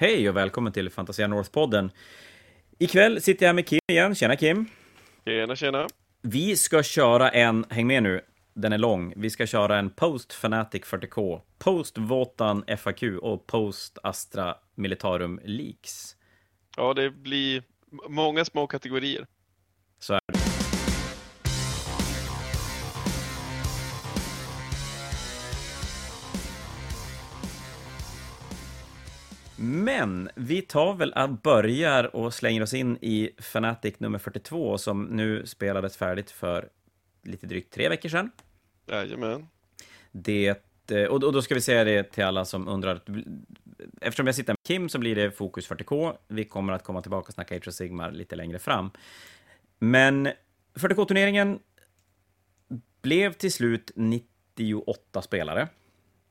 Hej och välkommen till Fantasia North-podden. Ikväll sitter jag med Kim igen. Tjena Kim! Tjena, tjena! Vi ska köra en, häng med nu, den är lång. Vi ska köra en Post Fanatic 40K, Post Votan FAQ och Post Astra Militarum Leaks. Ja, det blir många små kategorier. Så är det. Men vi tar väl och börjar och slänger oss in i Fanatic nummer 42 som nu spelades färdigt för lite drygt tre veckor sedan. Jajamän. Det, eh, och då ska vi säga det till alla som undrar. Eftersom jag sitter med Kim så blir det fokus 40K. Vi kommer att komma tillbaka och snacka Age of Sigmar lite längre fram. Men 40K-turneringen blev till slut 98 spelare.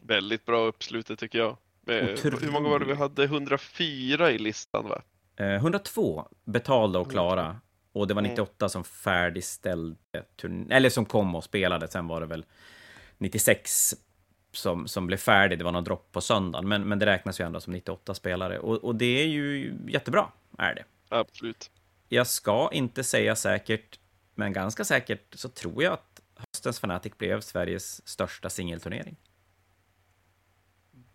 Väldigt bra uppslutet tycker jag. Otroligt. Hur många var det vi hade? 104 i listan va? 102 betalda och klara. Och det var 98 mm. som färdigställde, eller som kom och spelade. Sen var det väl 96 som, som blev färdig. Det var någon dropp på söndagen, men, men det räknas ju ändå som 98 spelare. Och, och det är ju jättebra, är det. Absolut. Jag ska inte säga säkert, men ganska säkert så tror jag att höstens Fnatic blev Sveriges största singelturnering.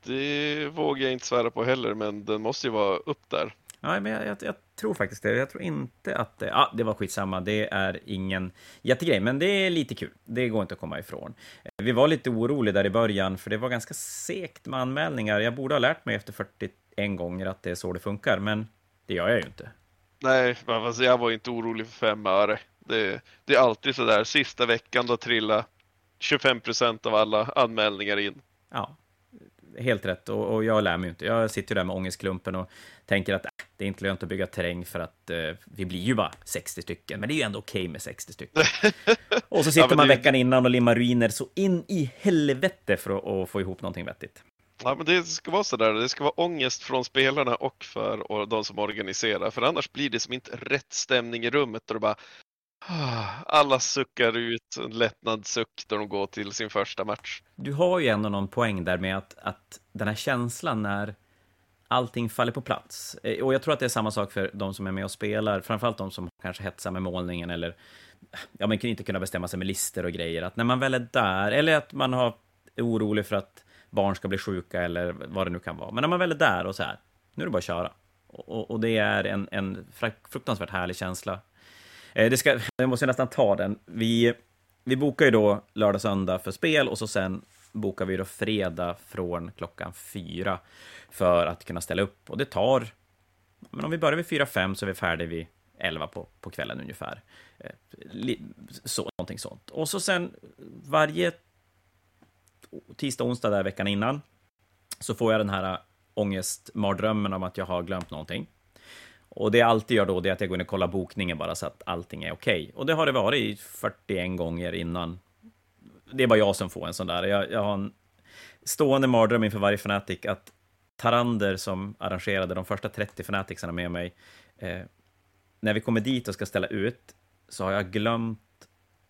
Det vågar jag inte svära på heller, men den måste ju vara upp där. Ja, men jag, jag, jag, tror faktiskt det. Jag tror inte att det... Ja, det var skitsamma. Det är ingen jättegrej, men det är lite kul. Det går inte att komma ifrån. Vi var lite oroliga där i början, för det var ganska segt med anmälningar. Jag borde ha lärt mig efter 41 gånger att det är så det funkar, men det gör jag ju inte. Nej, alltså jag var inte orolig för fem öre. Det, det är alltid så där, sista veckan då trillar 25 procent av alla anmälningar in. Ja, helt rätt. Och, och, jag lär mig inte. Jag sitter där med ångestklumpen och tänker att äh, det är inte lönt att bygga terräng för att eh, vi blir ju bara 60 stycken. Men det är ju ändå okej okay med 60 stycken. och så sitter ja, man det... veckan innan och limmar ruiner så in i helvete för att, få ihop någonting vettigt. Ja, men det ska vara så där. Det ska vara ångest från spelarna och för de som organiserar. För annars blir det som inte rätt stämning i rummet och bara alla suckar ut en lättnadssuck då de går till sin första match. Du har ju ändå någon poäng där med att, att den här känslan när allting faller på plats. Eh, och jag tror att det är samma sak för de som är med och spelar, framförallt de som kanske hetsar med målningen eller ja, man kan inte kunna bestämma sig med lister och grejer. Att när man väl är där, eller att man har, är orolig för att barn ska bli sjuka eller vad det nu kan vara. Men när man väl är där och så här, nu är det bara att köra. Och, och det är en, en fruktansvärt härlig känsla Eh, det ska, jag måste nästan ta den. Vi, vi bokar ju då lördag, söndag för spel och så sen bokar vi då fredag från klockan fyra för att kunna ställa upp. Och det tar, men om vi börjar vid fyra, fem så är vi färdiga vid elva på, på kvällen ungefär. Eh, så, någonting sånt. Och så sen varje tisdag, onsdag där veckan innan så får jag den här ångestmardrömmen om att jag har glömt någonting. Och det jag alltid gör då, det är att jag går in och kollar bokningen bara så att allting är okej. Okay. Och det har det varit 41 gånger innan. Det är bara jag som får en sån där. Jag, jag har en stående mardröm inför varje Fnatic att Tarander som arrangerade de första 30 Fnaticsarna med mig, eh, när vi kommer dit och ska ställa ut, så har jag glömt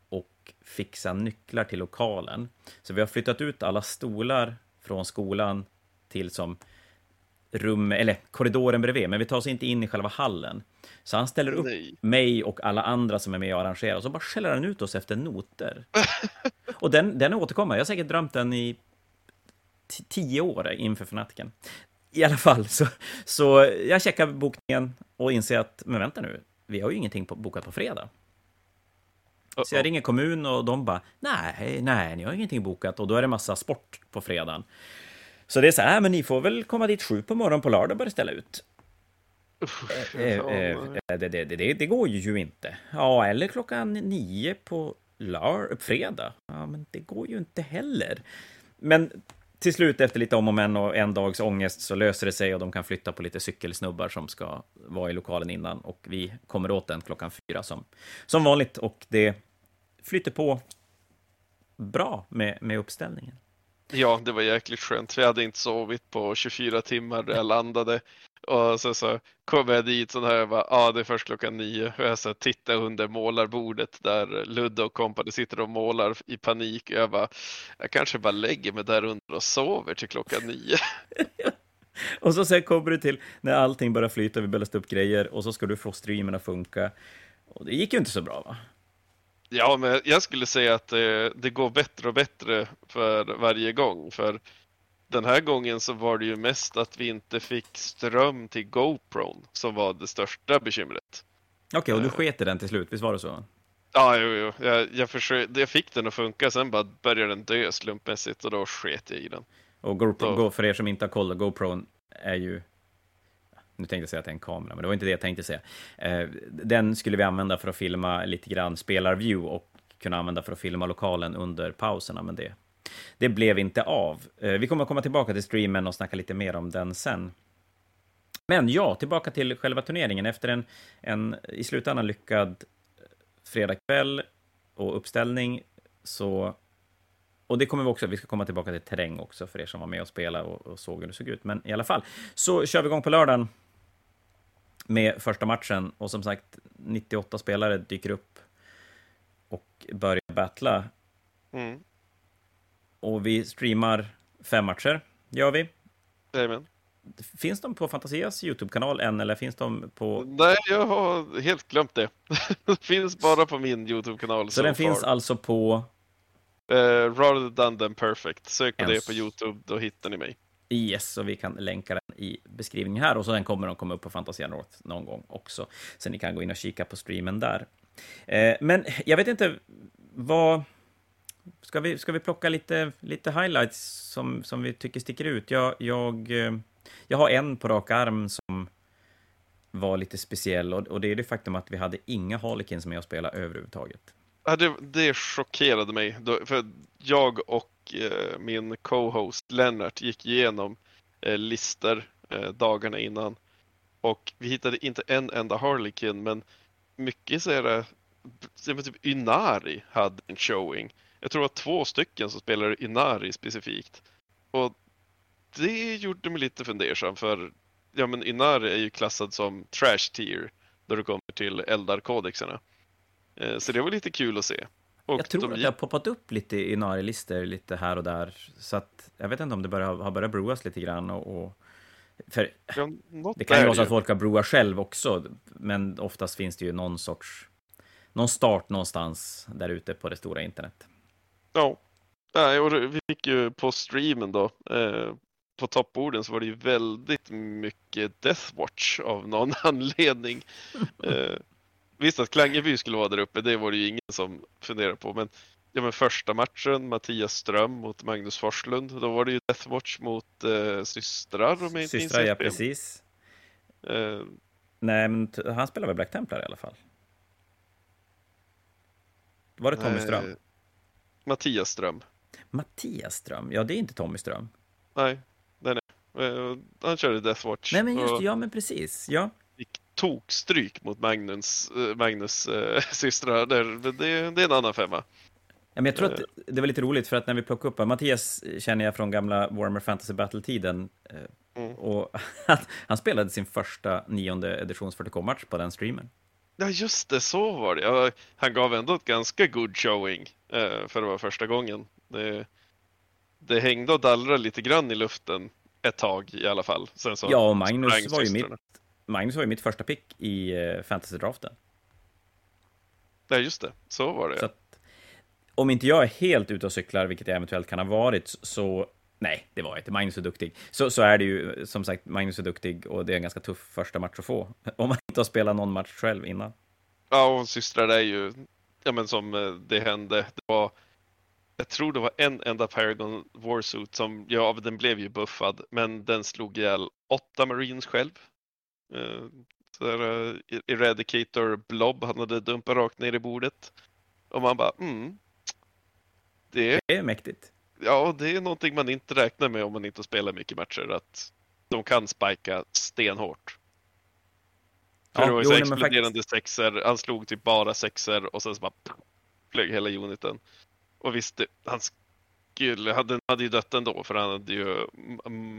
och fixa nycklar till lokalen. Så vi har flyttat ut alla stolar från skolan till som rum, eller korridoren bredvid, men vi tar oss inte in i själva hallen. Så han ställer upp Nej. mig och alla andra som är med och arrangerar, och så bara skäller han ut oss efter noter. och den, den återkommer, jag har säkert drömt den i tio år inför fanatiken. I alla fall, så, så jag checkar bokningen och inser att, men vänta nu, vi har ju ingenting på, bokat på fredag. Så jag ringer kommun och de bara, nej, nej, ni har ingenting bokat. Och då är det massa sport på fredagen. Så det är så här, men ni får väl komma dit sju på morgonen på lördag och börja ställa ut. Uff, eh, eh, eh, det, det, det, det, går ju inte. Ja, eller klockan nio på lör, fredag. Ja, men det går ju inte heller. Men till slut, efter lite om och men och en dags ångest, så löser det sig och de kan flytta på lite cykelsnubbar som ska vara i lokalen innan. Och vi kommer åt den klockan fyra som, som vanligt. Och det flyter på bra med, med uppställningen. Ja, det var jäkligt skönt. Vi hade inte sovit på 24 timmar när jag landade. Och så, så kom jag dit så här, jag bara, ja ah, det är först klockan nio. Och jag så tittar under målarbordet där Ludde och kompani sitter och målar i panik. Och jag bara, jag kanske bara lägger mig där under och sover till klockan nio. och så sen kommer du till när allting börjar flyta, vi börjar upp grejer och så ska du få streamen att funka. Och det gick ju inte så bra va? Ja, men jag skulle säga att det, det går bättre och bättre för varje gång. För den här gången så var det ju mest att vi inte fick ström till GoPron som var det största bekymret. Okej, okay, och du sket i den till slut, visst var det så? Ja, jo, jo. Jag, jag, försökte, jag fick den att funka, sen bara började den dö slumpmässigt och då sket jag i den. Och GoPro, Go, för er som inte har koll, GoPro är ju... Nu tänkte jag säga att det är en kamera, men det var inte det jag tänkte säga. Eh, den skulle vi använda för att filma lite grann spelarview och kunna använda för att filma lokalen under pauserna, men det, det blev inte av. Eh, vi kommer att komma tillbaka till streamen och snacka lite mer om den sen. Men ja, tillbaka till själva turneringen. Efter en, en i slutändan lyckad eh, fredagkväll och uppställning så... Och det kommer vi också, vi ska komma tillbaka till terräng också för er som var med och spelade och, och såg hur det såg ut. Men i alla fall, så kör vi igång på lördagen med första matchen. Och som sagt, 98 spelare dyker upp och börjar battla. Mm. Och vi streamar fem matcher, gör vi. Jajamän. Finns de på Fantasias YouTube-kanal än, eller finns de på... Nej, jag har helt glömt det. finns bara på min YouTube-kanal. Så, så den far. finns alltså på... Uh, rather done than perfect. Sök på Ens... det på YouTube, då hittar ni mig. Yes, så vi kan länka den i beskrivningen här och så den kommer de komma upp på Fantasia någon gång också. Så ni kan gå in och kika på streamen där. Eh, men jag vet inte vad... Ska vi, ska vi plocka lite, lite highlights som, som vi tycker sticker ut? Jag, jag eh, jag har en på rak arm som var lite speciell och, och det är det faktum att vi hade inga Harlequins med att spela överhuvudtaget. Ja, det, det chockerade mig, för jag och Eh, min co-host Lennart gick igenom eh, listor eh, dagarna innan och vi hittade inte en enda Harlequin men mycket så är det, typ Inari hade en showing. Jag tror det var två stycken som spelade Inari specifikt. Och det gjorde mig lite fundersam för ja men Inari är ju klassad som trash tier då det kommer till Eldar-kodexerna. Eh, så det var lite kul att se. Och jag tror de... att det har poppat upp lite Inari-listor lite här och där. Så att jag vet inte om det börjar, har börjat broas lite grann. Och, och... För ja, det kan ju vara så att folk har broat själv också, men oftast finns det ju någon sorts någon start någonstans där ute på det stora internet. Ja, Nej, och vi fick ju på streamen då, eh, på topporden så var det ju väldigt mycket Deathwatch av någon anledning. eh, visst att Klangeby skulle vara där uppe, det var det ju ingen som funderade på, men ja, men första matchen, Mattias Ström mot Magnus Forslund, då var det ju Deathwatch mot eh, systrar om jag inte Systrar, ja precis. Eh, Nej, men han spelar väl Black Templar i alla fall? Var det Tommy Ström? Mattias Ström. Mattias Ström? Ja, det är inte Tommy Ström. Nej, Eh, han körde Deathwatch. Nej, men just ja, men precis. Ja. Tokstryk mot Magnus, eh, Magnus äh, systrar. Det, det, det är en annan femma. Ja, men jag tror att det var lite roligt för att när vi plockade upp Mattias känner jag från gamla Warhammer Fantasy Battle-tiden. Mm. Och han spelade sin första nionde editions 40K-match på den streamen. Ja, just det, så var det. Han gav ändå ett ganska good showing för att vara första gången. Det, det hängde och dallrade lite grann i luften ett tag i alla fall. Sen så ja, Magnus var, ju mitt, Magnus var ju mitt första pick i uh, fantasy-draften. Ja, just det. Så var det. Så att, om inte jag är helt ute och cyklar, vilket jag eventuellt kan ha varit, så Nej, det var jag inte. Magnus är duktig. Så, så är det ju, som sagt, Magnus är duktig och det är en ganska tuff första match att få. Om man inte har spelat någon match själv innan. Ja, och systrar är ju, ja men som eh, det hände, det var jag tror det var en enda Paragon Warsuit som, ja den blev ju buffad, men den slog ihjäl åtta Marines själv. Så där, uh, Eradicator Blob, han hade dumpat rakt ner i bordet. Och man bara, mm. Det, det är mäktigt. Ja, det är någonting man inte räknar med om man inte spelar mycket matcher, att de kan spika stenhårt. För ja, det var ju så exploderande faktiskt... sexer, han slog typ bara sexer och sen så bara flög hela uniten. Och visst, han skulle, hade, hade ju dött ändå för han hade ju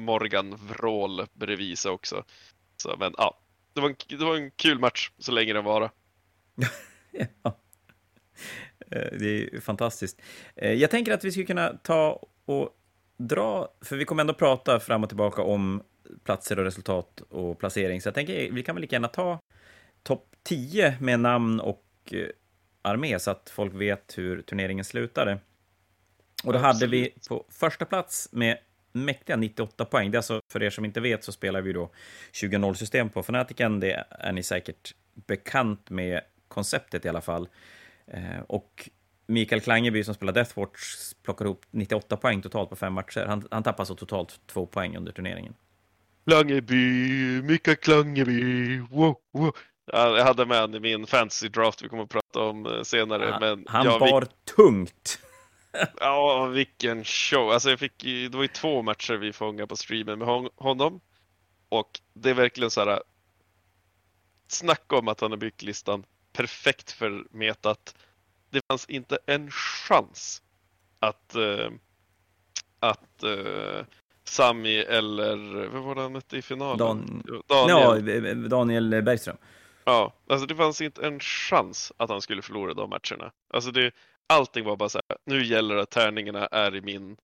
Morgan Vrål bredvid sig också. Så, men ja, det var, en, det var en kul match så länge den var. ja. Eh, det är fantastiskt. Eh, jag tänker att vi skulle kunna ta och dra, för vi kommer ändå prata fram och tillbaka om platser och resultat och placering. Så jag tänker vi kan väl lika gärna ta topp 10 med namn och eh, armé så att folk vet hur turneringen slutade. Och då hade vi på första plats med mäktiga 98 poäng. Det är alltså, för er som inte vet, så spelar vi då 20-0-system på Fanatiken. Det är ni säkert bekant med konceptet i alla fall. Eh, och Mikael Klangeby som spelar Deathwatch plockar ihop 98 poäng totalt på fem matcher. Han, han tappar alltså totalt två poäng under turneringen. Klangeby, Mikael Klangeby, wow, wow. Jag hade med honom i min fantasy draft vi kommer att prata om eh, senare. Han, men han ja, bar vi... tungt. Ja, vilken show. Alltså jag fick, det var ju två matcher vi fångade på streamen med honom. Och det är verkligen så här. Snacka om att han har byggt listan perfekt för metat. Det fanns inte en chans att, uh, att uh, Sami eller, vad var det han hette i finalen? Dan... Daniel. Ja, Daniel Bergström. Ja, alltså det fanns inte en chans att han skulle förlora de matcherna. Alltså det, allting var bara så här, nu gäller det att tärningarna är, i min,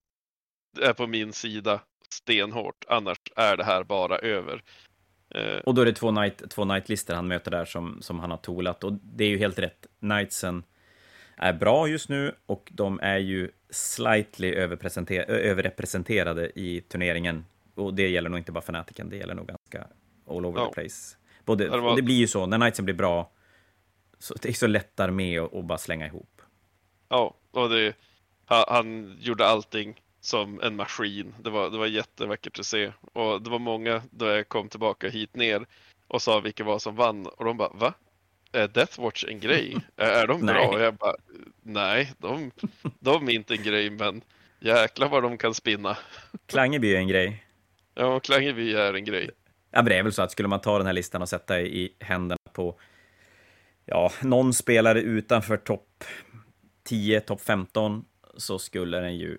är på min sida stenhårt, annars är det här bara över. Eh, och då är det två, night, två nightlister han möter där som, som han har tolat, och det är ju helt rätt. Knightsen är bra just nu och de är ju slightly överrepresenterade i turneringen. Och det gäller nog inte bara Fanatiken, det gäller nog ganska all over ja. the place. Både, det, var... det blir ju så, när Knightsen blir bra, så det är så lättare med att bara slänga ihop. Ja, och det, han, han, gjorde allting som en maskin. Det var, det var jättevackert att se. Och det var många då jag kom tillbaka hit ner och sa vilka var som vann. Och de bara, va? Är Deathwatch en grej? är de bra? Och jag bara, nej, de, de är inte en grej, men jäklar vad de kan spinna. Klangeby är en grej. Ja, Klangeby är en grej. Ja, men det är väl så att skulle man ta den här listan och sätta i händerna på ja, någon spelare utanför topp 10, topp 15, så skulle den ju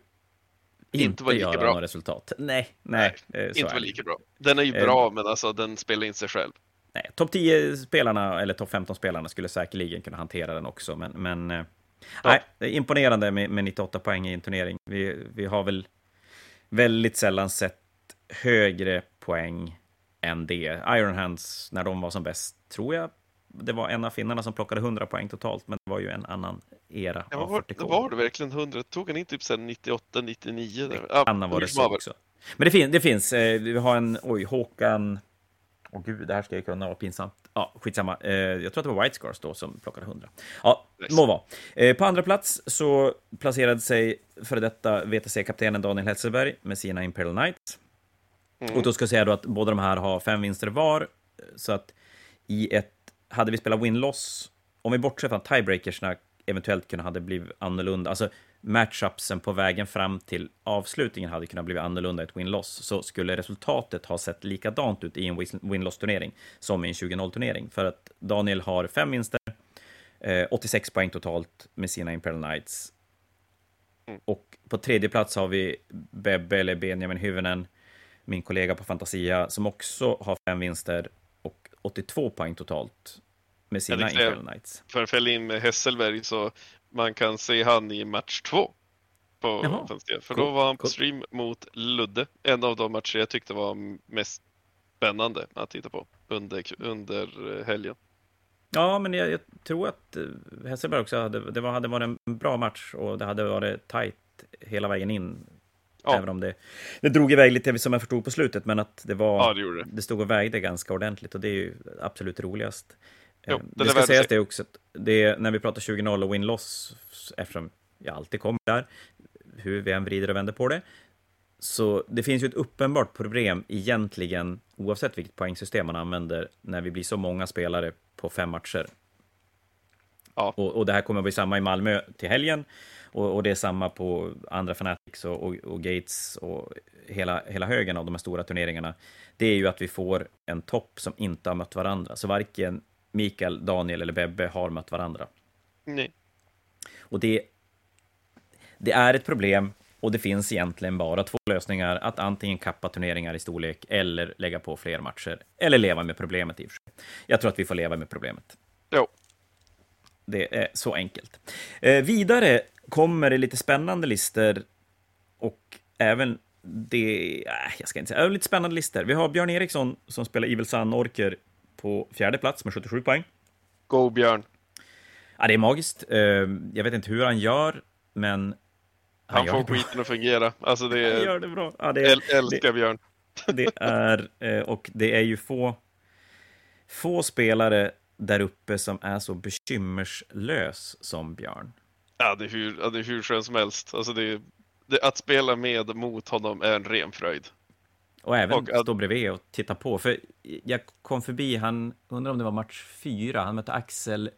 inte, inte vara lika bra. resultat. Nej, nej. nej inte vara lika bra. Den är ju eh, bra, men alltså den spelar in sig själv. Nej, topp 10 spelarna, eller topp 15 spelarna, skulle säkerligen kunna hantera den också, men, men eh, ja. nej, det är imponerande med, med 98 poäng i en turnering. Vi, vi har väl väldigt sällan sett högre poäng än det. Iron Hands, när de var som bäst, tror jag det var en av finnarna som plockade 100 poäng totalt, men det var ju en annan era ja, var, 40K. Det var det verkligen 100? Tog han inte typ 98, 99? Det ja, var det så också. Men det, fin det finns, eh, vi har en, oj, Håkan, åh oh, gud, det här ska jag kunna, vara pinsamt. Ja, skitsamma. Eh, jag tror att det var White Scars då som plockade 100. Ja, nice. må vara. Eh, på andra plats så placerade sig före detta VTC-kaptenen Daniel Hetzelberg med sina Imperial Knights. Mm. Och då ska jag säga då att båda de här har fem vinster var, så att i ett hade vi spelat win-loss, om vi bortser från tiebreakersna eventuellt kunde hade blivit annorlunda, alltså matchupsen på vägen fram till avslutningen hade kunnat bli annorlunda i ett win-loss, så skulle resultatet ha sett likadant ut i en win-loss-turnering som i en 20-0-turnering. För att Daniel har fem vinster, eh, 86 poäng totalt med sina Imperial Knights. Mm. Och på tredje plats har vi Bebbe, eller Benjamin Hyvönen, min kollega på Fantasia, som också har fem vinster 82 poäng totalt med sina Imperial Knights. För in med Hesselberg så man kan se han i match två. På Jaha, För cool, då var han på cool. stream mot Ludde. En av de matcher jag tyckte var mest spännande att titta på under, under eh, helgen. Ja, men jag, jag tror att eh, Hesselberg också hade, det var, hade varit en bra match och det hade varit tajt hela vägen in Ja. Även om det, det drog iväg lite som jag förstod på slutet, men att det var... Ja, det, gjorde det. det stod och vägde ganska ordentligt och det är ju absolut roligast. Jo, eh, det, det ska sägas det också, det, när vi pratar 20-0 och win-loss, eftersom jag alltid kommer där, hur vi än vrider och vänder på det, så det finns ju ett uppenbart problem egentligen, oavsett vilket poängsystem man använder, när vi blir så många spelare på fem matcher. Ja. Och, och det här kommer att bli samma i Malmö till helgen. Och, och, det är samma på andra Fanatics och, och, och, Gates och hela, hela högen av de här stora turneringarna. Det är ju att vi får en topp som inte har mött varandra. Så varken Mikael, Daniel eller Bebbe har mött varandra. Nej. Och det, det är ett problem och det finns egentligen bara två lösningar. Att antingen kappa turneringar i storlek eller lägga på fler matcher. Eller leva med problemet i och för sig. Jag tror att vi får leva med problemet. Jo. Det är så enkelt. Eh, vidare kommer det lite spännande lister och även det, äh, jag ska inte säga, lite spännande listor. Vi har Björn Eriksson som spelar Evil Sun-orker på fjärde plats med 77 poäng. Go Björn! Ja, det är magiskt. Eh, jag vet inte hur han gör, men han, han får skiten att fungera. Alltså det är... Han gör det bra. Ja, det är, älskar det, Björn. Det är, eh, och det är ju få, få spelare där uppe som är så bekymmerslös som Björn. Ja, det är hur, ja, det är hur skön som helst. Alltså det, det, att spela med mot honom är en ren fröjd. Och även och, stå bredvid och titta på. För jag kom förbi, han undrar om det var match fyra, han mötte Axel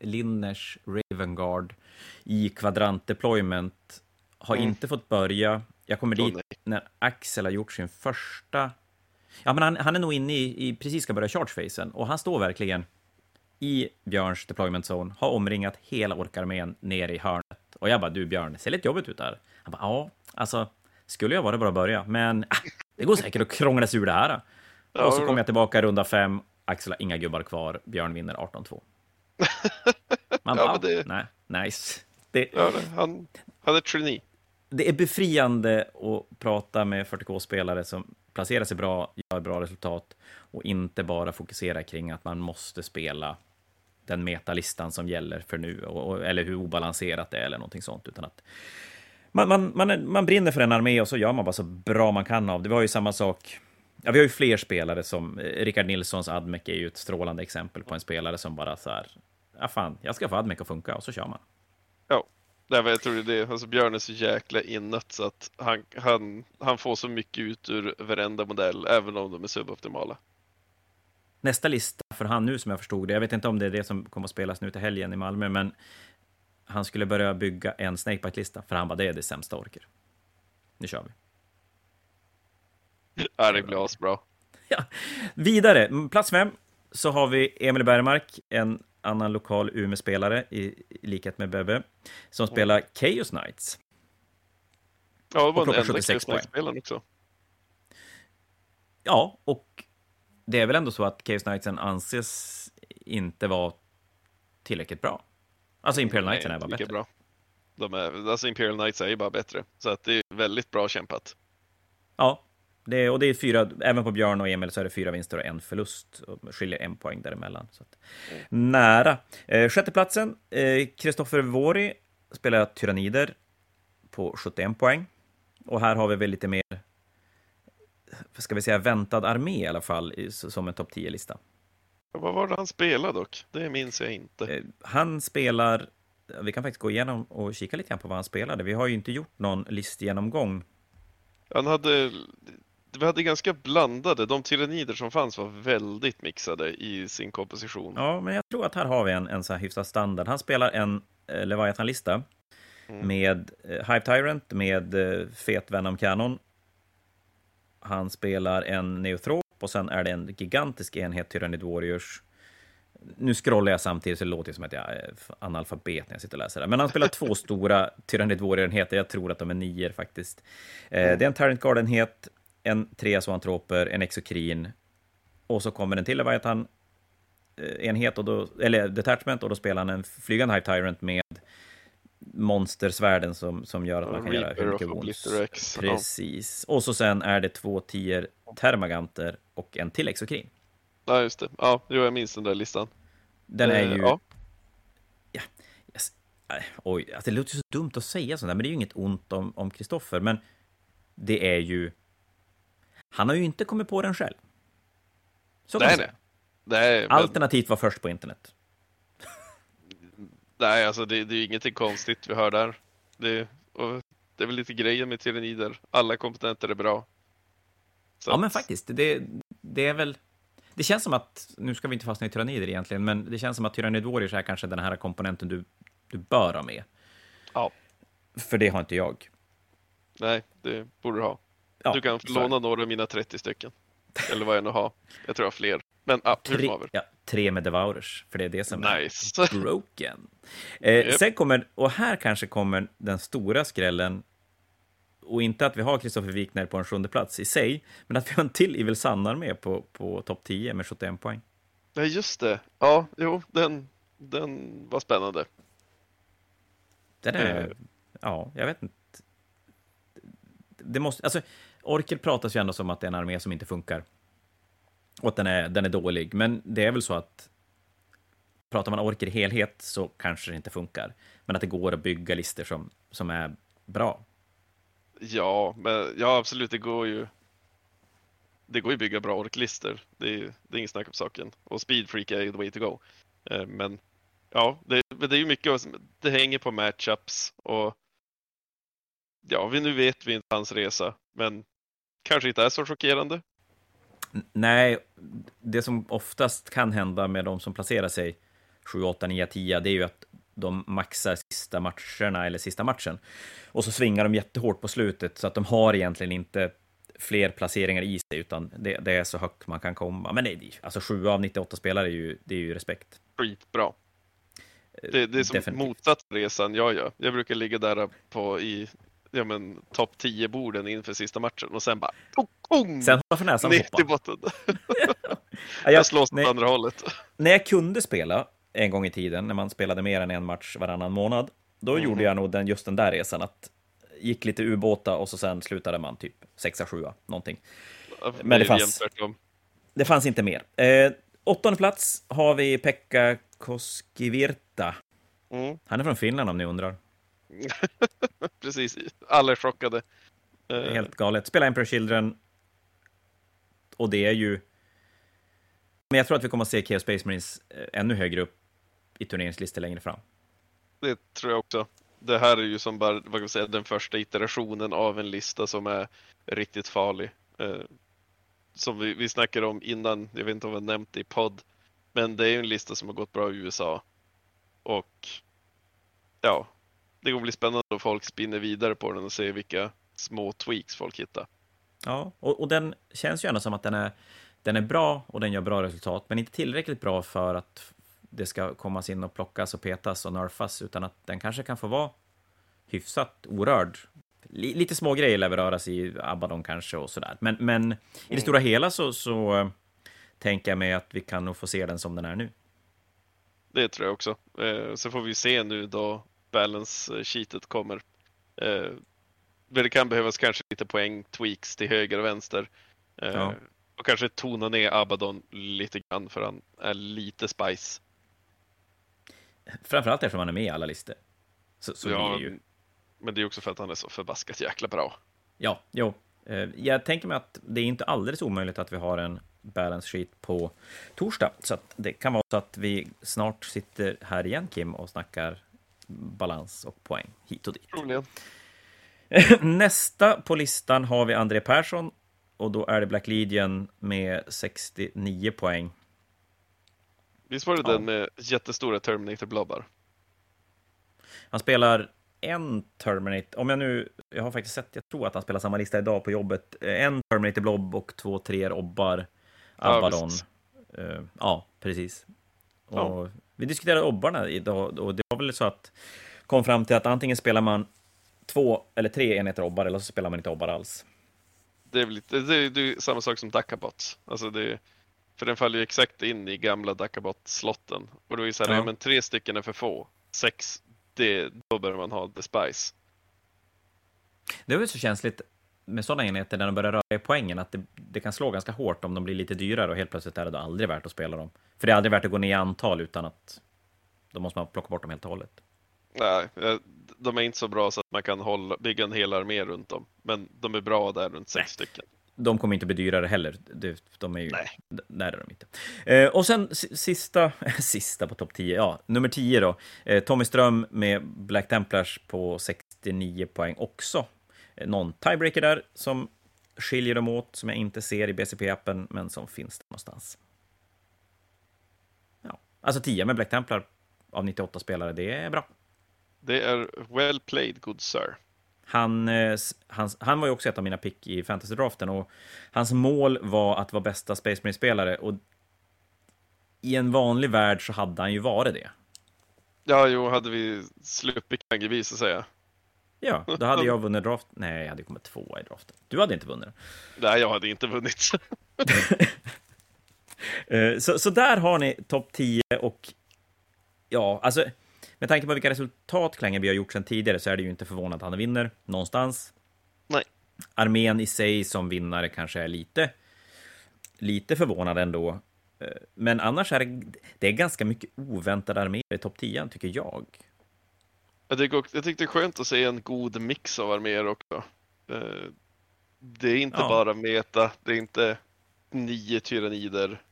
Linners Ravengard i kvadrant deployment. Har mm. inte fått börja. Jag kommer dit när Axel har gjort sin första... Ja, men han, han är nog inne i, i precis ska börja charge-fasen och han står verkligen i Björns deployment zone, har omringat hela orkarmén ner i hörnet. Och jag bara, du Björn, det ser lite jobbigt ut där. Han bara, ja, alltså, skulle jag vara bara börja, men äh, det går säkert att krångla sig ur det här. Ja, och så kommer jag tillbaka i runda fem, Axel har inga gubbar kvar, Björn vinner 18-2. Man bara, ja, det... nej, nice. Det... Ja, han, han är trainee. Det är befriande att prata med 40K-spelare som placerar sig bra, gör bra resultat och inte bara fokusera kring att man måste spela den metalistan som gäller för nu, och, eller hur obalanserat det är eller någonting sånt, utan att man, man, man, man brinner för en armé och så gör man bara så bra man kan av det. Vi har ju samma sak Ja, vi har ju fler spelare som eh, Rickard Nilssons Admec är ju ett strålande exempel på en spelare som bara så här, ja fan, jag ska få Admec att funka och så kör man. Ja, Nej, men jag tror det är alltså Björn är så jäkla inåt så att han, han, han får så mycket ut ur varenda modell, även om de är suboptimala. Nästa lista för han nu som jag förstod det, jag vet inte om det är det som kommer att spelas nu till helgen i Malmö, men han skulle börja bygga en Snakebite-lista, för han bara, det är det sämsta orker. Nu kör vi. Ja, det blir asbra. Ja. Vidare, plats fem, så har vi Emil Bergmark, en annan lokal Umeå-spelare i, i likhet med Bebbe, som spelar Chaos Knights. Ja, det var den enda Chaos Knights-spelaren också. Ja, och det är väl ändå så att Chaos Knightsen anses inte vara tillräckligt bra. Alltså Imperial Knightsen är bara bättre. Bra. De är, alltså Imperial Knights är ju bara bättre, så att det är väldigt bra kämpat. Ja, det, och det är fyra, även på Björn och Emil så är det fyra vinster och en förlust. Och skiljer en poäng däremellan. Så att, mm. Nära. Eh, sjätteplatsen, Kristoffer eh, Vori spelar Tyrannider på 71 poäng. Och här har vi väl lite mer, ska vi säga, väntad armé i alla fall, som en topp 10-lista. Vad var det han spelade dock? Det minns jag inte. Eh, han spelar, vi kan faktiskt gå igenom och kika lite grann på vad han spelade. Vi har ju inte gjort någon listgenomgång. Han hade vi hade ganska blandade, de tyrannider som fanns var väldigt mixade i sin komposition. Ja, men jag tror att här har vi en, en så här hyfsad standard. Han spelar en eh, Leviathan-lista mm. med eh, Hive Tyrant, med eh, fet Venom Cannon. Han spelar en Neothrop och sen är det en gigantisk enhet Tyrannid Warriors. Nu scrollar jag samtidigt så det låter som att jag är analfabet när jag sitter och läser det. Men han spelar två stora Tyrannid Warrior-enheter. Jag tror att de är nior faktiskt. Mm. Det är en Tyrant Guard-enhet en tre zoantroper, en exokrin och så kommer en till Leviathan eh, enhet, och då, eller detachment, och då spelar han en flygande Hive Tyrant med monstersvärden som, som gör att man kan göra hur mycket wounds. Precis. Och så sen är det två tier termaganter och en till exokrin. Ja, just det. Ja, jag minns den där listan. Den är ju... Ja. ja yes. Oj, alltså, det låter så dumt att säga sånt där, men det är ju inget ont om Kristoffer, men det är ju han har ju inte kommit på den själv. Så nej, nej. nej men... Alternativt var först på internet. Nej, alltså det, det är ingenting konstigt vi hör där. Det, det är väl lite grejen med tyrannider. Alla kompetenter är bra. Så ja, men faktiskt. Det, det är väl... Det känns som att, nu ska vi inte fastna i tyrannider egentligen, men det känns som att Tyrannid Warriors är kanske den här komponenten du, du bör ha med. Ja. För det har inte jag. Nej, det borde du ha. Ja, du kan låna några av mina 30 stycken. Eller vad jag nu har. Jag tror jag har fler. Men ja, tre, ja, tre med Devourers, för det är det som nice. är broken. Eh, yep. Sen kommer, och här kanske kommer den stora skrällen, och inte att vi har Kristoffer Wikner på en sjunde plats i sig, men att vi har en till Evil Sannar med på, på topp 10 med 71 poäng. Ja, just det. Ja, jo, den, den var spännande. Den är, eh. ja, jag vet inte det måste, alltså, Orkel pratas ju ändå som att det är en armé som inte funkar. Och att den är, den är dålig. Men det är väl så att pratar man Orker i helhet så kanske det inte funkar. Men att det går att bygga listor som, som är bra. Ja, men ja absolut, det går ju. Det går ju att bygga bra orklistor, Det är, det är inget snack om saken. Och Speedfreak är ju the way to go. Eh, men ja, det, det är ju mycket, det hänger på matchups och ja, vi, nu vet vi inte hans resa, men kanske inte är så chockerande. Nej, det som oftast kan hända med de som placerar sig 7, 8, 9, 10, det är ju att de maxar sista matcherna eller sista matchen. Och så svingar de jättehårt på slutet, så att de har egentligen inte fler placeringar i sig, utan det, det är så högt man kan komma. Men nej, alltså 7 av 98 spelare är ju, det är ju respekt. Skitbra. Det, det är som Definitivt. motsatt resan jag gör. Jag brukar ligga där på i ja, men, topp 10-borden inför sista matchen och sen bara pung, pung, Sen hålla för näsan ner till botten. Ja, Jag slås åt andra hållet. när jag kunde spela en gång i tiden, när man spelade mer än en match varannan månad, då Mhm. gjorde jag nog den, just den där resan, att gick lite ubåta och så sen slutade man typ sexa, sjua, någonting. Men det fanns-. Det fanns inte mer. Eh, åttonde plats har vi Pekka Koskivirta. Mm, Han är från Finland om ni undrar. precis, alla är chockade. Är Eh, helt galet. Spela Emperor Children. Och det är ju... Men jag tror att vi kommer att se Chaos Space Marines eh, ännu högre upp i turneringslistor längre fram. Det tror jag också. Det här är ju som bara, vad kan man säga, den första iterationen av en lista som är riktigt farlig. Eh, som vi, vi snackade om innan, jag vet inte om har nämnt det i podd, men det är ju en lista som har gått bra i USA. Och ja, det kommer bli spännande om folk spinner vidare på den och ser vilka små tweaks folk hittar. Ja, och, och den känns ju ändå som att den är, den är bra och den gör bra resultat, men inte tillräckligt bra för att det ska kommas in och plockas och petas och nerfas, utan att den kanske kan få vara hyfsat orörd. Li- Lite små grejer lär röras i Abaddon kanske och sådär, men, men i det Mm. stora hela så, så eh, tänker jag mig att vi kan nog få se den som den är nu. Det tror jag också. Eh, så får vi se nu då balance-sheetet kommer. Eh, det kan behövas kanske lite poäng, tweaks till höger och vänster. Eh, Ja. Och kanske tona ner Abaddon lite grann för han är lite spice. Framförallt eftersom han är med i alla listor. Så, så blir det ju. Men det är också för att han är så förbaskat jäkla bra. Ja, jo. Eh, Jag tänker mig att det är inte alldeles omöjligt att vi har en balance sheet på torsdag. Så det kan vara så att vi snart sitter här igen, Kim, och snackar balans och poäng hit och dit. Troligen. Nästa på listan har vi André Persson och då är det Black Legion med 69 poäng. Visst var det Ja. den med jättestora Terminator-blobbar? Han spelar en Terminator, om jag nu, jag har faktiskt sett, jag tror att han spelar samma lista idag på jobbet, Eh, en Terminator Blob och två treor Obbar, Ja, Abaddon. visst. Eh, Ja, precis. Och Ja. Vi diskuterade Obbarna idag och det var väl så att kom fram till att antingen spelar man två eller tre enheter Obbar eller så spelar man inte Obbar alls. Det är, väl lite, det är, det är samma sak som Dakabots. Alltså det, för den faller ju exakt in i gamla Dakabot-slotten. Och då är det så här, Ja. ja. men tre stycken är för få. Sex, det, då börjar man ha the spice. Det är väl så känsligt med sådana enheter när de börjar röra i poängen, att det, det kan slå ganska hårt om de blir lite dyrare och helt plötsligt är det då aldrig värt att spela dem. För det är aldrig värt att gå ner i antal utan att då måste man plocka bort dem helt och hållet. Nej, eh, de är inte så bra så att man kan hålla, bygga en hel armé runt dem. Men de är bra där runt sex Nej. stycken. De kommer inte bli dyrare heller. Det, de är ju... Nej. d- Där är de inte. Eh, och sen si- sista, sista på topp 10, ja, nummer 10 då. Eh, Tommy Ström med Black Templars på 69 poäng också. Eh, någon tiebreaker där som skiljer dem åt, som jag inte ser i BCP-appen, men som finns där någonstans. Ja. Alltså 10 med Black Templar av 98 spelare, det är bra. Det är well played good sir. Han, eh, hans, han var ju också ett av mina pick i fantasy-draften och hans mål var att vara bästa Space Marine-spelare och i en vanlig värld så hade han ju varit det. Ja, jo, hade vi sluppit Kangibee så att säga. Ja, då hade jag vunnit draft. Nej, jag hade kommit tvåa i draften. Du hade inte vunnit. Nej, jag hade inte vunnit. Eh, Så, så där har ni topp 10 och ja, alltså med tanke på vilka resultat Klangeby har gjort sedan tidigare så är det ju inte förvånande att han vinner någonstans. Nej. armén i sig som vinnare kanske är lite, lite förvånad ändå. Eh, men annars är det, det är ganska mycket oväntade arméer i topp 10, tycker jag. Jag också, jag tycker det är skönt att se en god mix av arméer också. Eh, det är inte ja. bara meta, det är inte nio tyrannider.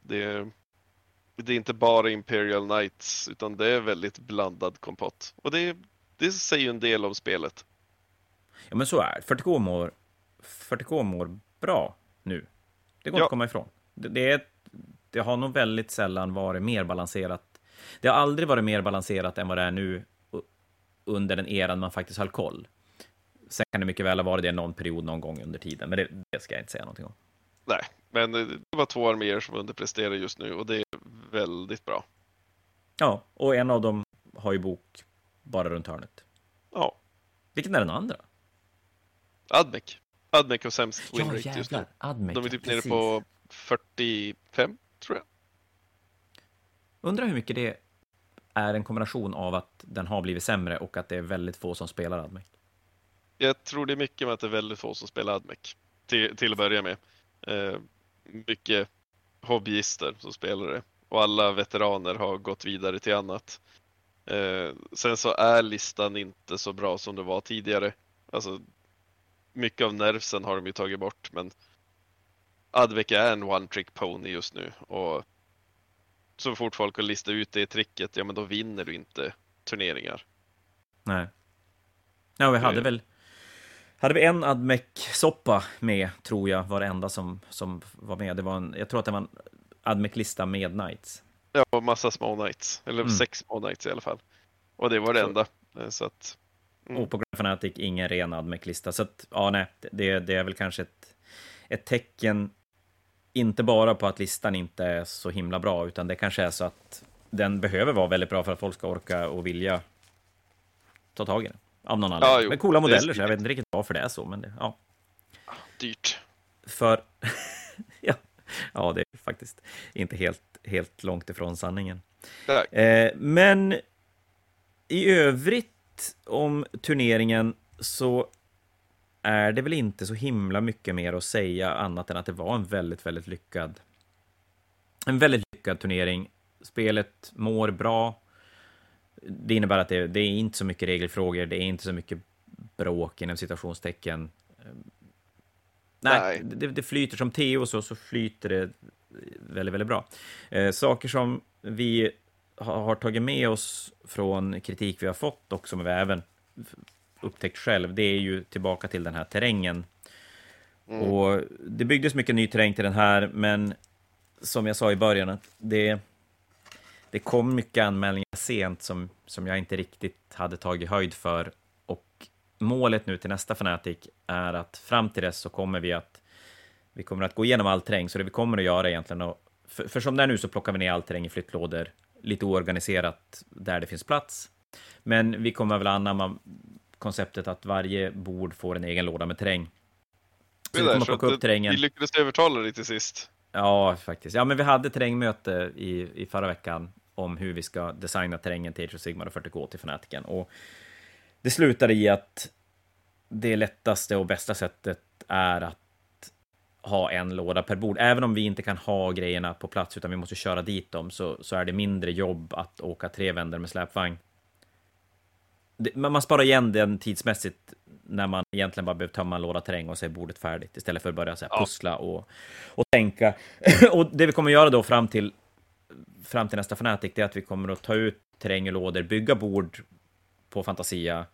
Det är, det är inte bara Imperial Knights, utan det är väldigt blandad kompott. Och det, det säger ju en del om spelet. Ja, men så är det. 40K mår, 40K mår bra nu. Det går ja. inte att komma ifrån. Det, det, är, det har nog väldigt sällan varit mer balanserat. Det har aldrig varit mer balanserat än vad det är nu under den eran man faktiskt höll koll. Sen kan det mycket väl ha varit det någon period någon gång under tiden, men det, det ska jag inte säga någonting om. Nej, men det var två arméer som underpresterar just nu och det är väldigt bra. Ja, och en av dem har ju bok bara runt hörnet. Ja. Vilken är den andra? Admec. Admec har sämst winrate ja, just nu. Admec, De är typ nere på 45, tror jag. Undrar hur mycket det är en kombination av att den har blivit sämre och att det är väldigt få som spelar Admec. Jag tror det är mycket med att det är väldigt få som spelar Admec, till, till att börja med. Eh, mycket hobbyister som spelar det och alla veteraner har gått vidare till annat. Eh, sen så är listan inte så bra som det var tidigare. Alltså, mycket av nervsen har de ju tagit bort, men Advec är en one trick pony just nu och så fort folk har listat ut det tricket, ja men då vinner du inte turneringar. Nej. Ja, vi hade väl hade vi en Admec-soppa med, tror jag, var det enda som, som var med. Det var en, jag tror att det var en Admec-lista med Knights. Ja, massa små Knights, eller mm. sex små Knights i alla fall. Och det var det så. enda. Eh, så att, mm. Och på Grand Fanatic ingen ren Admec-lista. Så att, ja, nej, det, det är väl kanske ett, ett tecken, inte bara på att listan inte är så himla bra, utan det kanske är så att den behöver vara väldigt bra för att folk ska orka och vilja ta tag i den. Av någon anledning. Ja, men coola modeller, så jag vet inte riktigt varför det är så, men det, ja. Dyrt. För, ja, ja, det är faktiskt inte helt, helt långt ifrån sanningen. Eh, men i övrigt om turneringen så är det väl inte så himla mycket mer att säga annat än att det var en väldigt, väldigt lyckad en väldigt lyckad turnering. Spelet mår bra det innebär att det, det, är inte så mycket regelfrågor, det är inte så mycket bråk inom situationstecken. Nej, Nej. Det, det, flyter som te och så, så flyter det väldigt, väldigt bra. Eh, saker som vi har, har, tagit med oss från kritik vi har fått och som vi även upptäckt själv, det är ju tillbaka till den här terrängen. Mm. Och det byggdes mycket ny terräng till den här, men som jag sa i början, att det, det kom mycket anmälningar sent som, som jag inte riktigt hade tagit höjd för. Och målet nu till nästa Fnatic är att fram till dess så kommer vi att vi kommer att gå igenom all terräng, så det vi kommer att göra egentligen, och, för, för som det är nu så plockar vi ner all terräng i flyttlådor, lite oorganiserat där det finns plats. Men vi kommer väl anamma konceptet att varje bord får en egen låda med terräng. Så vi kommer plocka upp terrängen. Vi lyckades övertala dig till sist. Ja, faktiskt. Ja, men vi hade terrängmöte i, i förra veckan om hur vi ska designa terrängen till Age of Sigmar och 40K till Fanatiken. Och det slutade i att det lättaste och bästa sättet är att ha en låda per bord. Även om vi inte kan ha grejerna på plats utan vi måste köra dit dem så, så är det mindre jobb att åka tre vändor med släpvagn. Man sparar igen den tidsmässigt när man egentligen bara behöver tömma en låda terräng och så är bordet färdigt istället för att börja så här, pussla och, och tänka. och det vi kommer göra då fram till fram till nästa Fnatic, det är att vi kommer att ta ut terräng och lådor, bygga bord på Fantasia,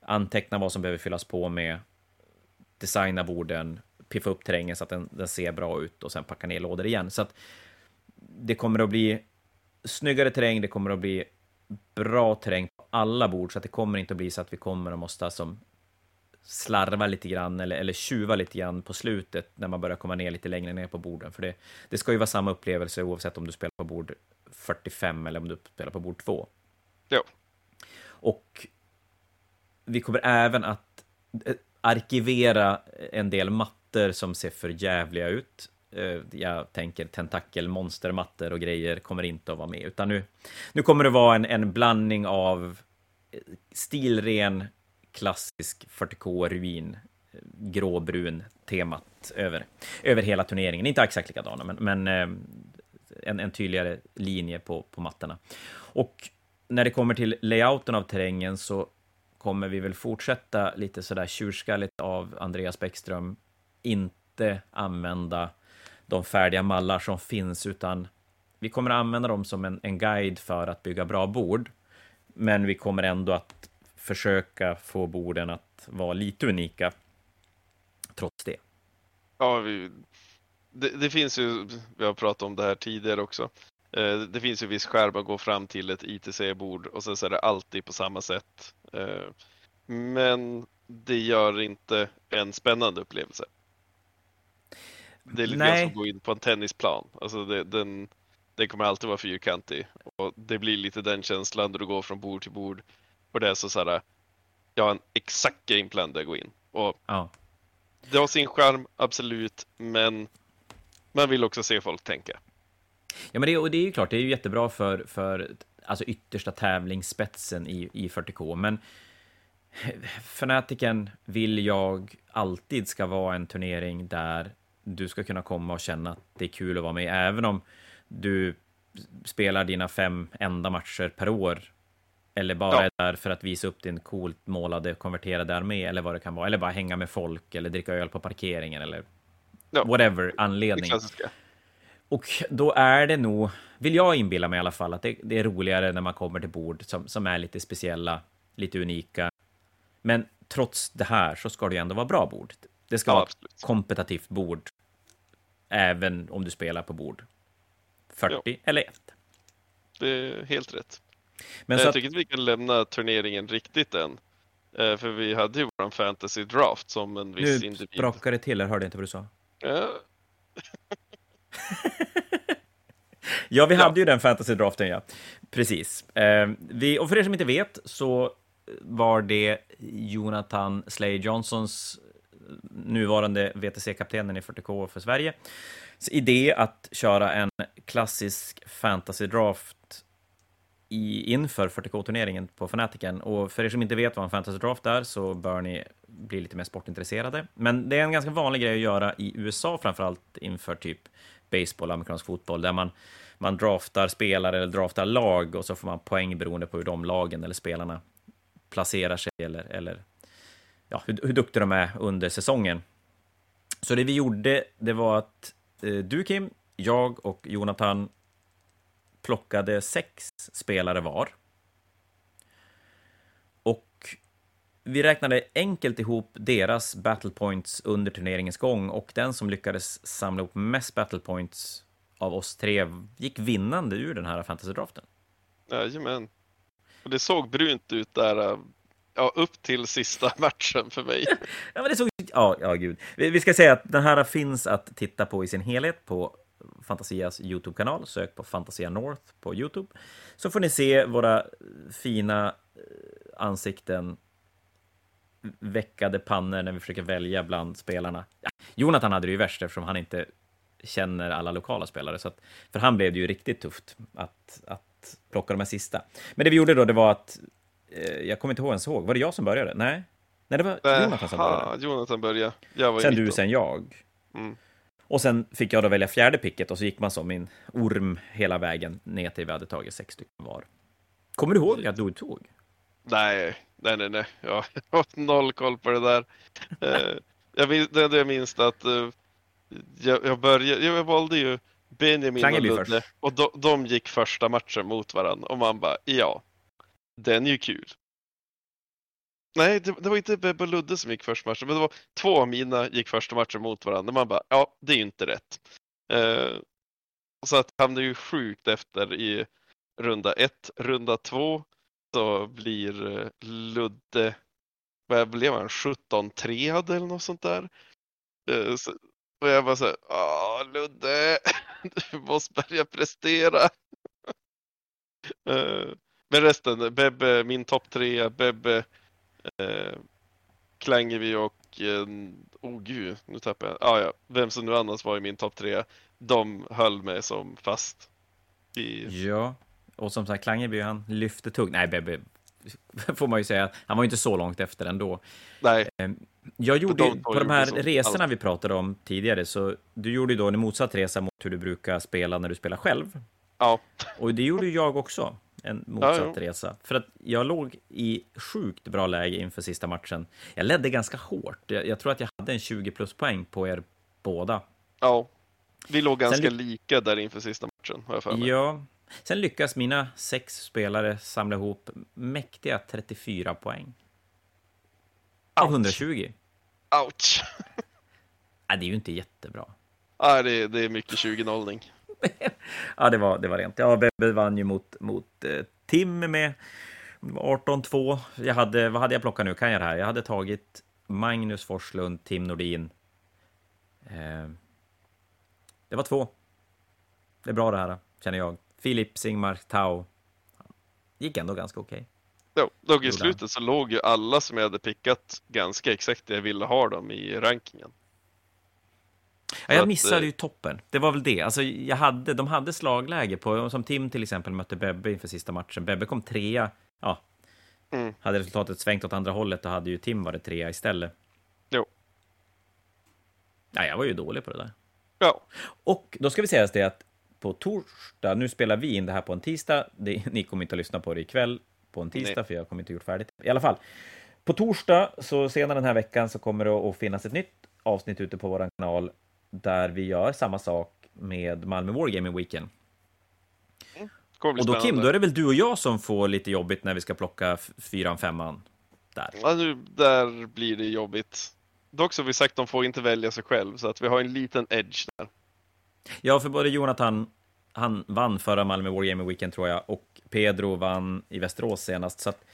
anteckna vad som behöver fyllas på med, designa borden, piffa upp terrängen så att den, den ser bra ut och sen packa ner lådor igen. Så att det kommer att bli snyggare terräng, det kommer att bli bra terräng alla bord, så att det kommer inte att bli så att vi kommer att måste som slarva lite grann eller, eller tjuva lite grann på slutet när man börjar komma ner lite längre ner på borden. För det, det ska ju vara samma upplevelse oavsett om du spelar på bord 45 eller om du spelar på bord 2. Ja. Och vi kommer även att eh, arkivera en del mattor som ser för jävliga ut. Eh, jag tänker tentakelmonstermattor och grejer kommer inte att vara med, utan nu, nu kommer det vara en, en blandning av eh, stilren klassisk 40K-ruin eh, gråbrun temat över, över hela turneringen. Inte exakt likadana, men, men en, en tydligare linje på, på mattorna. Och när det kommer till layouten av terrängen så kommer vi väl fortsätta lite sådär tjurskalligt av Andreas Bäckström, inte använda de färdiga mallar som finns, utan vi kommer använda dem som en, en guide för att bygga bra bord. Men vi kommer ändå att försöka få borden att vara lite unika, trots det. Ja, vi, det, det, finns ju, vi har pratat om det här tidigare också, eh, det finns ju viss skärm att gå fram till ett ITC-bord och sen så är det alltid på samma sätt. Eh, men det gör inte en spännande upplevelse. Det är lite grann som att gå in på en tennisplan. Alltså det, den, den kommer alltid vara fyrkantig och det blir lite den känslan då du går från bord till bord och det är så, så här, jag har en exakt gameplan där jag går in. Och ja. Det har sin charm, absolut, men man vill också se folk tänka. Ja, men det, och det är ju klart, det är ju jättebra för, för alltså yttersta tävlingsspetsen i, i 40K, men Fanatiken vill jag alltid ska vara en turnering där du ska kunna komma och känna att det är kul att vara med, även om du spelar dina fem enda matcher per år eller bara ja. är där för att visa upp din coolt målade konverterade armé eller vad det kan vara. Eller bara hänga med folk eller dricka öl på parkeringen eller ja. whatever anledning. Och då är det nog, vill jag inbilla mig i alla fall, att det, det, är roligare när man kommer till bord som, som är lite speciella, lite unika. Men trots det här så ska det ju ändå vara bra bord. Det ska ja, vara ett kompetitivt bord, även om du spelar på bord 40 ja. eller 1. Det är helt rätt. Men jag att... tycker inte vi kan lämna turneringen riktigt än. Eh, för vi hade ju våran fantasy draft som en viss nu individ. Nu sprakade det till, jag hörde inte vad du sa. Ja. ja, vi hade ja. ju den fantasy draften, ja. Precis. Eh, vi, och för er som inte vet så var det Jonathan Slay Johnsons nuvarande VTC-kaptenen i 40K för Sverige idé att köra en klassisk fantasy draft i, inför 40K-turneringen på Fanatiken. Och för er som inte vet vad en fantasy draft är så bör ni bli lite mer sportintresserade. Men det är en ganska vanlig grej att göra i USA, framförallt inför typ baseball amerikansk fotboll, där man, man draftar spelare eller draftar lag och så får man poäng beroende på hur de lagen eller spelarna placerar sig eller, eller ja, hur, hur duktiga de är under säsongen. Så det vi gjorde, det var att eh, du Kim, jag och Jonathan plockade sex spelare var. Och vi räknade enkelt ihop deras battle points under turneringens gång och den som lyckades samla ihop mest battle points av oss tre gick vinnande ur den här fantasy-draften. Jajamän. Och det såg brunt ut där eh, ja, upp till sista matchen för mig. ja, men det såg... Ja, ja, gud. Vi, vi ska säga att den här finns att titta på i sin helhet på Fantasias YouTube-kanal. Sök på Fantasia North på YouTube. Så får ni se våra fina eh, ansikten, veckade pannor när vi försöker välja bland spelarna. Ja, Jonathan hade det ju värst eftersom han inte känner alla lokala spelare, så att för han blev det ju riktigt tufft att, att plocka de här sista. Men det vi gjorde då, det var att jag kommer inte ihåg ens ihåg, var det jag som började? Nej? Nej, det var Jonathan som började. Jonathan började. Sen du, sen jag. Mm. Och sen fick jag då välja fjärde picket och så gick man som min orm hela vägen ner till vi hade tagit sex stycken var. Kommer du ihåg att du tog? Nej, nej, nej, nej. Jag har noll koll på det där. Eh, jag minns, det jag minns att uh, jag, jag började, jag valde ju Benjamin Klangeby och Ludde och de, de gick första matchen mot varandra och man bara ja, den är ju kul. Nej, det, det, var inte Bebbe och Ludde som gick första matchen, men det var två av mina gick första matchen mot varandra. Man bara, ja, det är ju inte rätt. Eh, så att hamnade ju sjukt efter i runda ett. Runda två så blir eh, Ludde, vad blev han, 17-3 eller något sånt där. Eh, så, och jag bara så här, Åh, Ludde, du måste börja prestera. eh, men resten, Bebbe, min topp tre, Bebbe eh, Klangevi och, eh, oh gud, nu tappar jag, ah, ja, vem som nu annars var i min topp tre, de höll mig som fast. I... Ja, och som sagt Klangeby han lyfte tungt, nej Bebbe får man ju säga. Han var ju inte så långt efter ändå. Nej. Ehm, jag gjorde de på de här så. resorna Allt. vi pratade om tidigare, så du gjorde ju då en motsatt resa mot hur du brukar spela när du spelar själv. Ja. Och det gjorde ju jag också, en motsatt Ja, resa. För att jag låg i sjukt bra läge inför sista matchen. Jag ledde ganska hårt. Jag, jag tror att jag hade en 20 plus poäng på er båda. Ja. Vi låg ganska ly- lika där inför sista matchen, har jag för mig. Ja. Sen lyckas mina sex spelare samla ihop mäktiga 34 poäng. Av Ouch. 120. Ouch! Nej, det är ju inte jättebra. Nej, det, är- det är mycket 20-nollning. Ja, det var, det var rent. Ja, Bebbe vann ju mot, mot eh, Tim med 18-2. Jag hade, vad hade jag plockat nu? Kan jag det här? Jag hade tagit Magnus Forslund, Tim Nordin. Eh, det var två. Det är bra det här, känner jag. Filip, Singmar, Tau. Gick ändå ganska okej. Jo, dock i Gjorde slutet så låg ju alla som jag hade pickat ganska exakt där jag ville ha dem i rankingen. Ja, jag att, missade eh, ju toppen. Det var väl det. Alltså, jag hade, de hade slagläge på, som Tim till exempel mötte Bebbe inför sista matchen. Bebbe kom trea. Ja, Mm. hade resultatet svängt åt andra hållet, då hade ju Tim varit trea istället. Jo. Ja, jag var ju dålig på det där. Ja, Och då ska vi säga det att på torsdag, nu spelar vi in det här på en tisdag, det, ni kommer inte att lyssna på det ikväll på en tisdag, Nej. för jag kommer inte gjort färdigt. I alla fall, på torsdag, så senare den här veckan, så kommer det att finnas ett nytt avsnitt ute på vår kanal där vi gör samma sak med Malmö Wargaming Weekend. bli Och då Kim, då är det väl du och jag som får lite jobbigt när vi ska plocka fyran, femman där. Ja, nu, där blir det jobbigt. Dock så har vi sagt de får inte välja sig själv, så att vi har en liten edge där. Ja, för både Jonathan, han vann förra Malmö Wargaming Weekend tror jag, och Pedro vann i Västerås senast. Så att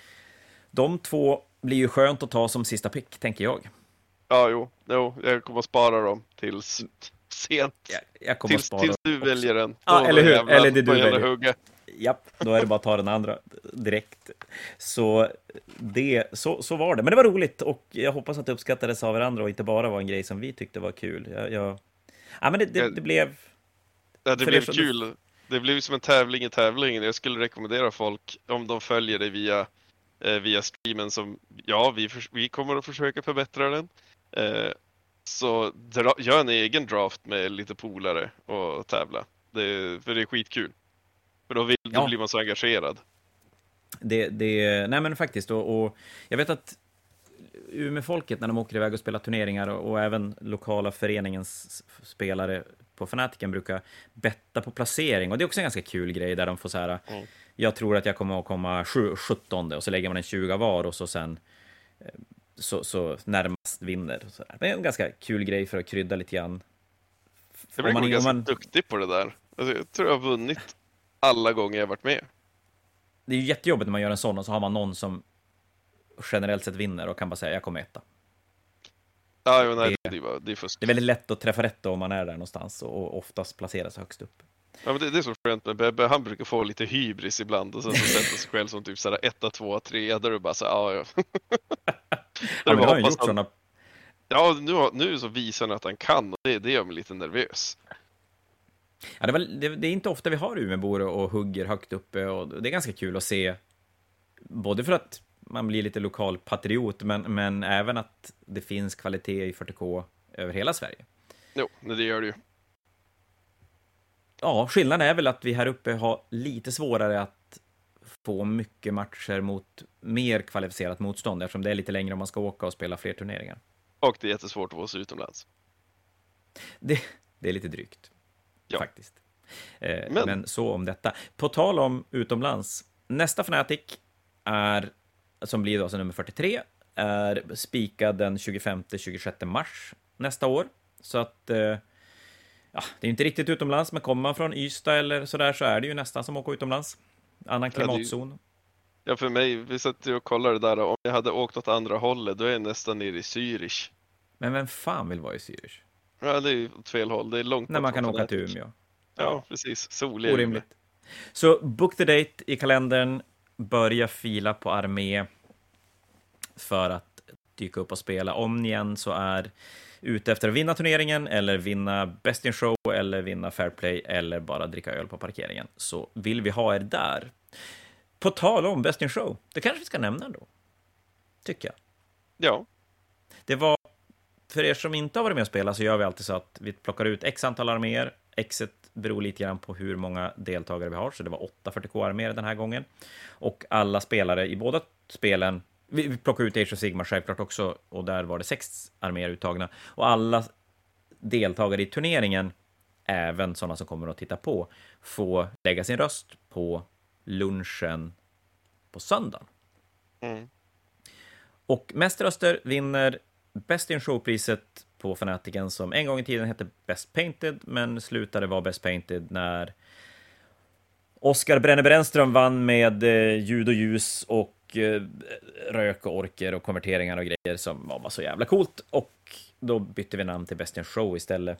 de två blir ju skönt att ta som sista pick, tänker jag. Ja, jo, jo jag kommer att spara dem tills sent. Jag, jag kommer Tills, spara tills du också. väljer den. Ja, Då eller hur? jävlar Eller det du väljer. Hugga. Japp, då är det bara att ta den andra direkt. Så, det, så, så var det. Men det var roligt och jag hoppas att det uppskattades av er andra och inte bara var en grej som vi tyckte var kul. Jag, jag... Ja, men det, det, det blev... Ja, det blev kul. Det blev som en tävling i tävlingen. Jag skulle rekommendera folk, om de följer dig via, eh, via streamen, som ja, vi, vi kommer att försöka förbättra den. Eh, så dra, gör en egen draft med lite polare och tävla. Det, för det är skitkul. För då, vill, då Ja. blir man så engagerad. Det, det, nej men faktiskt, och, och jag vet att Umeåfolket när de åker iväg och spelar turneringar och, och även lokala föreningens spelare på Fanatiken brukar betta på placering och det är också en ganska kul grej där de får så här, Mm. jag tror att jag kommer att komma sju- 17 och så lägger man en 20 var och så sen eh, så, så närmast vinner. Så där. Det är en ganska kul grej för att krydda lite grann. Jag blir man- ganska man- duktig på det där. Alltså, jag tror jag har vunnit alla gånger jag varit med. Det är ju jättejobbigt när man gör en sån och så har man någon som generellt sett vinner och kan bara säga jag kommer etta. Ja, jo, nej, Det- det, är det är fusk. Det är väldigt lätt att träffa rätt om man är där någonstans och oftast placeras högst upp. Ja, men det, det är så skönt med Bebbe, han brukar få lite hybris ibland och sen så sätter sig själv som typ såhär etta, tvåa, trea, där du bara såhär, ja ja. Ja, bara har hoppas gjort han- sådana. Ja, nu, nu så visar han att han kan och det, det gör mig lite nervös. Ja, det, var, det, det är inte ofta vi har Umeåbor och, och hugger högt uppe och det är ganska kul att se. Både för att man blir lite lokal patriot, men, men även att det finns kvalitet i 40K över hela Sverige. Jo, det gör det ju. Ja, skillnaden är väl att vi här uppe har lite svårare att få mycket matcher mot mer kvalificerat motstånd, eftersom det är lite längre om man ska åka och spela fler turneringar. Och det är jättesvårt att vara så utomlands. Det, det är lite drygt, Ja. faktiskt. Eh, Men- men... så om detta. På tal om utomlands, nästa Fnatic är, som blir då alltså nummer 43, är spikad den 25-26 mars nästa år. Så att, eh, ja, det är inte riktigt utomlands, men kommer man från Ystad eller sådär så är det ju nästan som att åka utomlands. Annan klimatzon. Ja, för mig, vi satt ju och kollade det där, om jag hade åkt åt andra hållet, då är jag nästan nere i Zürich. Men vem fan vill vara i Zürich? Ja, det är ju åt fel håll, det är långt När man kan åka till. Umeå. Ja, precis. Solig Orimligt. Så book the date i kalendern, börja fila på armé för att dyka upp och spela. Om ni än så är ute efter att vinna turneringen eller vinna Best in Show eller vinna Fair Play eller bara dricka öl på parkeringen så vill vi ha er där. på tal om Best in Show, det kanske vi ska nämna ändå. Tycker jag. Ja. Det var, för er som inte har varit med och spelat så gör vi alltid så att vi plockar ut x antal arméer. Xet beror lite grann på hur många deltagare vi har, så det var 8 40k-arméer den här gången. Och alla spelare i båda spelen, vi, plockar ut Age of Sigma självklart också, och där var det sex arméer uttagna. Och alla deltagare i turneringen, även sådana som kommer att titta på, får lägga sin röst på lunchen på söndagen. Mm. Och mest röster vinner Best in Show-priset på Fanatiken som en gång i tiden hette Best Painted, men slutade vara Best Painted när Oskar Brenne Brännström vann med eh, ljud och ljus och eh, rök och orker och konverteringar och grejer som var så jävla coolt. Och då bytte vi namn till Best in Show istället.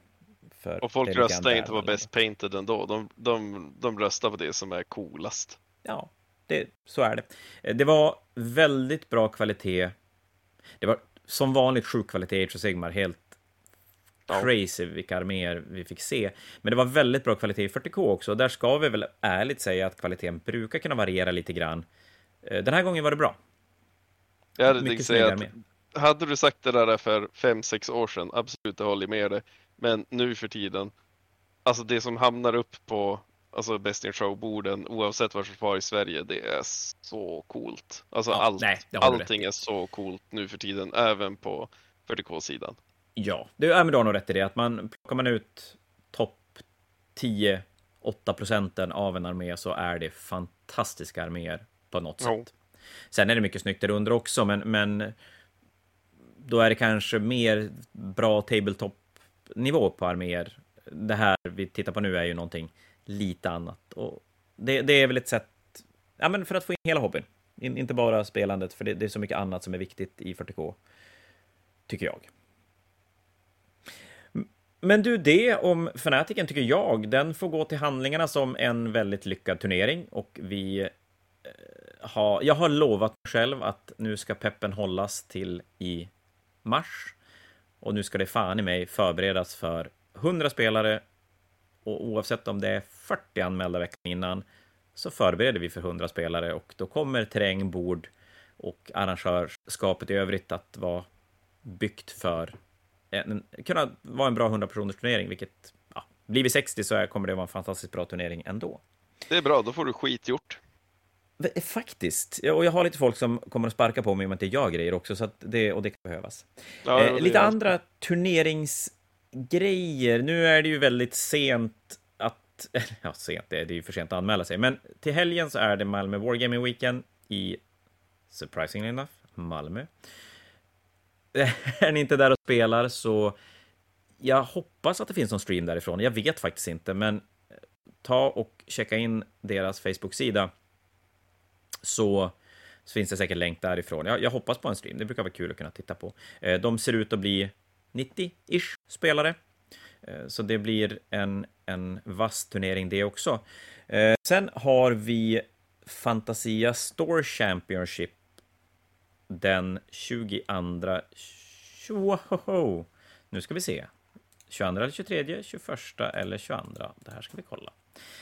För Och folk röstar inte på. Best Painted ändå. De, de, de röstar på det som är coolast. Ja, det, så är det. Eh, Det var väldigt bra kvalitet. Det var som vanligt sjuk kvalitet i Age of Sigmar, helt crazy vilka arméer vi fick se. Men det var väldigt bra kvalitet i 40K också. Där ska vi väl ärligt säga att kvaliteten brukar kunna variera lite grann. Eh, Den här gången var det bra. Jag hade Mycket tänkt säga att med. hade du sagt det där för fem sex år sedan, absolut, jag håller med dig. Men nu för tiden, alltså det som hamnar upp på alltså Best in Show-borden, oavsett vart vi var i Sverige, det är så coolt. Alltså Ja, allt, nej, det allting är så coolt nu för tiden, även på 40K-sidan. Ja, det, ja men du har nog rätt i det. Att man, plockar man ut topp 10, 8 procenten av en armé så är det fantastiska arméer på något Ja. sätt. Sen är det mycket snyggt där under också, men, men då är det kanske mer bra tabletop-nivå på arméer. Det här vi tittar på nu är ju någonting lite annat. Och det, det är väl ett sätt ja, men för att få in hela hobbyn. In, inte bara spelandet, för det, det är så mycket annat som är viktigt i 40K, tycker jag. Men du, det om Fanatiken tycker jag, den får gå till handlingarna som en väldigt lyckad turnering och vi Eh, ha, jag har lovat mig själv att nu ska peppen hållas till i mars och nu ska det fan i mig förberedas för 100 spelare och oavsett om det är 40 anmälda veckan innan så förbereder vi för 100 spelare och då kommer terräng, bord och arrangörskapet i övrigt att vara byggt för en, kunna vara en bra 100 personers turnering, vilket ja, blir vi 60 så kommer det vara en fantastiskt bra turnering ändå. Det är bra, då får du skit gjort. V- Faktiskt, och jag har lite folk som kommer att sparka på mig om jag inte gör grejer också, så att det, och det kan behövas. Ja, eh, det lite är- andra turneringsgrejer. Nu är det ju väldigt sent att... Ja, sent, det är det är ju för sent att anmäla sig. Men till helgen så är det Malmö Wargaming Weekend i, surprisingly enough, Malmö. är ni inte där och spelar så jag hoppas att det finns någon stream därifrån. Jag vet faktiskt inte, men ta och checka in deras Facebook-sida så, så finns det säkert länk därifrån. Jag, jag hoppas på en stream. Det brukar vara kul att kunna titta på. Eh, de ser ut att bli 90-ish spelare. Eh, så det blir en, en vass turnering det också. Eh, sen har vi Fantasia Store Championship den 22... Tjoho! Nu ska vi se. 22 eller 23, 21 eller 22. Det här ska vi kolla.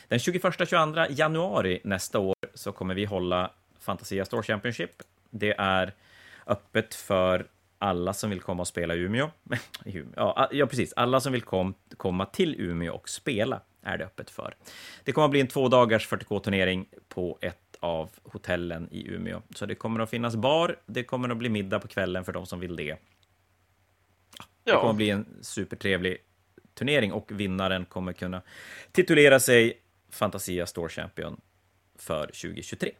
Den 21-22 januari nästa år så kommer vi hålla Fantasia Store Championship. Det är öppet för alla som vill komma och spela i Umeå. Ja, ja, precis. Alla som vill kom, komma till Umeå och spela är det öppet för. Det kommer att bli en två dagars 40K-turnering på ett av hotellen i Umeå. Så det kommer att finnas bar, det kommer att bli middag på kvällen för de som vill det. Det kommer att bli en supertrevlig turnering och vinnaren kommer kunna titulera sig Fantasia Store Champion för 2023.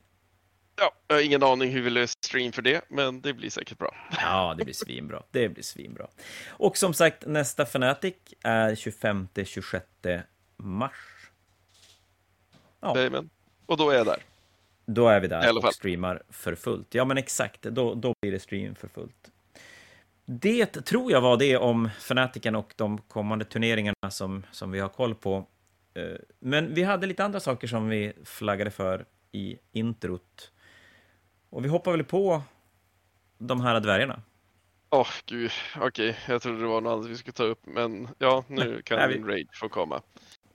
ja, ingen aning hur vi löser stream för det, men det blir säkert bra. Ja, det blir svinbra. Det blir svinbra. Och som sagt, nästa Fnatic är 25-26 mars. Ja, Jajamän. Och då är jag där. då är vi där och streamar för fullt. Ja, men exakt. Då, då blir det stream för fullt. Det tror jag var det om Fanatiken och de kommande turneringarna som, som vi har koll på. Eh, Men vi hade lite andra saker som vi flaggade för i introt. Och vi hoppar väl på de här dvärgarna. Åh gud, okej, jag trodde det var något annat vi skulle ta upp, men ja, nu kan nej, vi- rage få komma.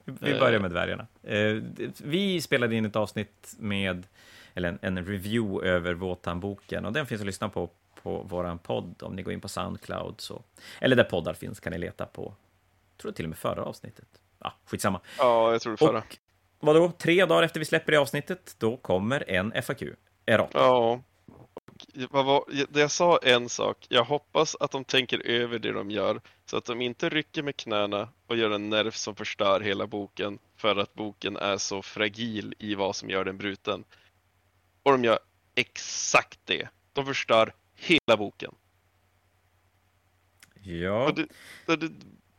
Vi börjar med dvärgarna. Eh, Vi spelade in ett avsnitt med eller en, en review över Våtan-boken. Och den finns att lyssna på på vår podd om ni går in på Soundcloud. Så, eller där poddar finns kan ni leta på, jag tror till och med förra avsnittet. Ja, skitsamma. Ja, jag tror det förra. Och vadå, tre dagar efter vi släpper det avsnittet, då kommer en FAQ. Errata. Ja. Vad var, jag sa en sak. Jag hoppas att de tänker över det de gör så att de inte rycker med knäna och gör en nerv som förstör hela boken för att boken är så fragil i vad som gör den bruten. Och de gör exakt det. De förstör hela boken. Ja. Det, det,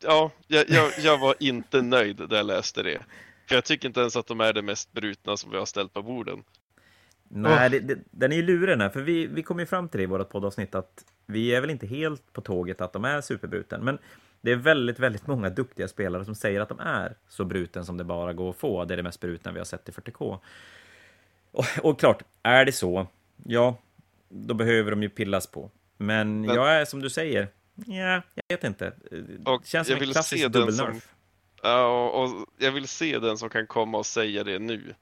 ja, jag, jag, jag, var inte nöjd när jag läste det. För jag tycker inte ens att de är det mest brutna som vi har ställt på borden. Nej, det, det, den är ju luren här, för vi, vi kom ju fram till det i vårt poddavsnitt att vi är väl inte helt på tåget att de är superbruten, men det är väldigt, väldigt många duktiga spelare som säger att de är så bruten som det bara går att få. Det är det mest brutna vi har sett i 40K. Och, och klart, är det så, ja, då behöver de ju pillas på. Men, Men jag är som du säger, ja, jag vet inte. Det känns som en klassisk dubbelnerf. Ja, och, och jag vill se den som kan komma och säga det nu.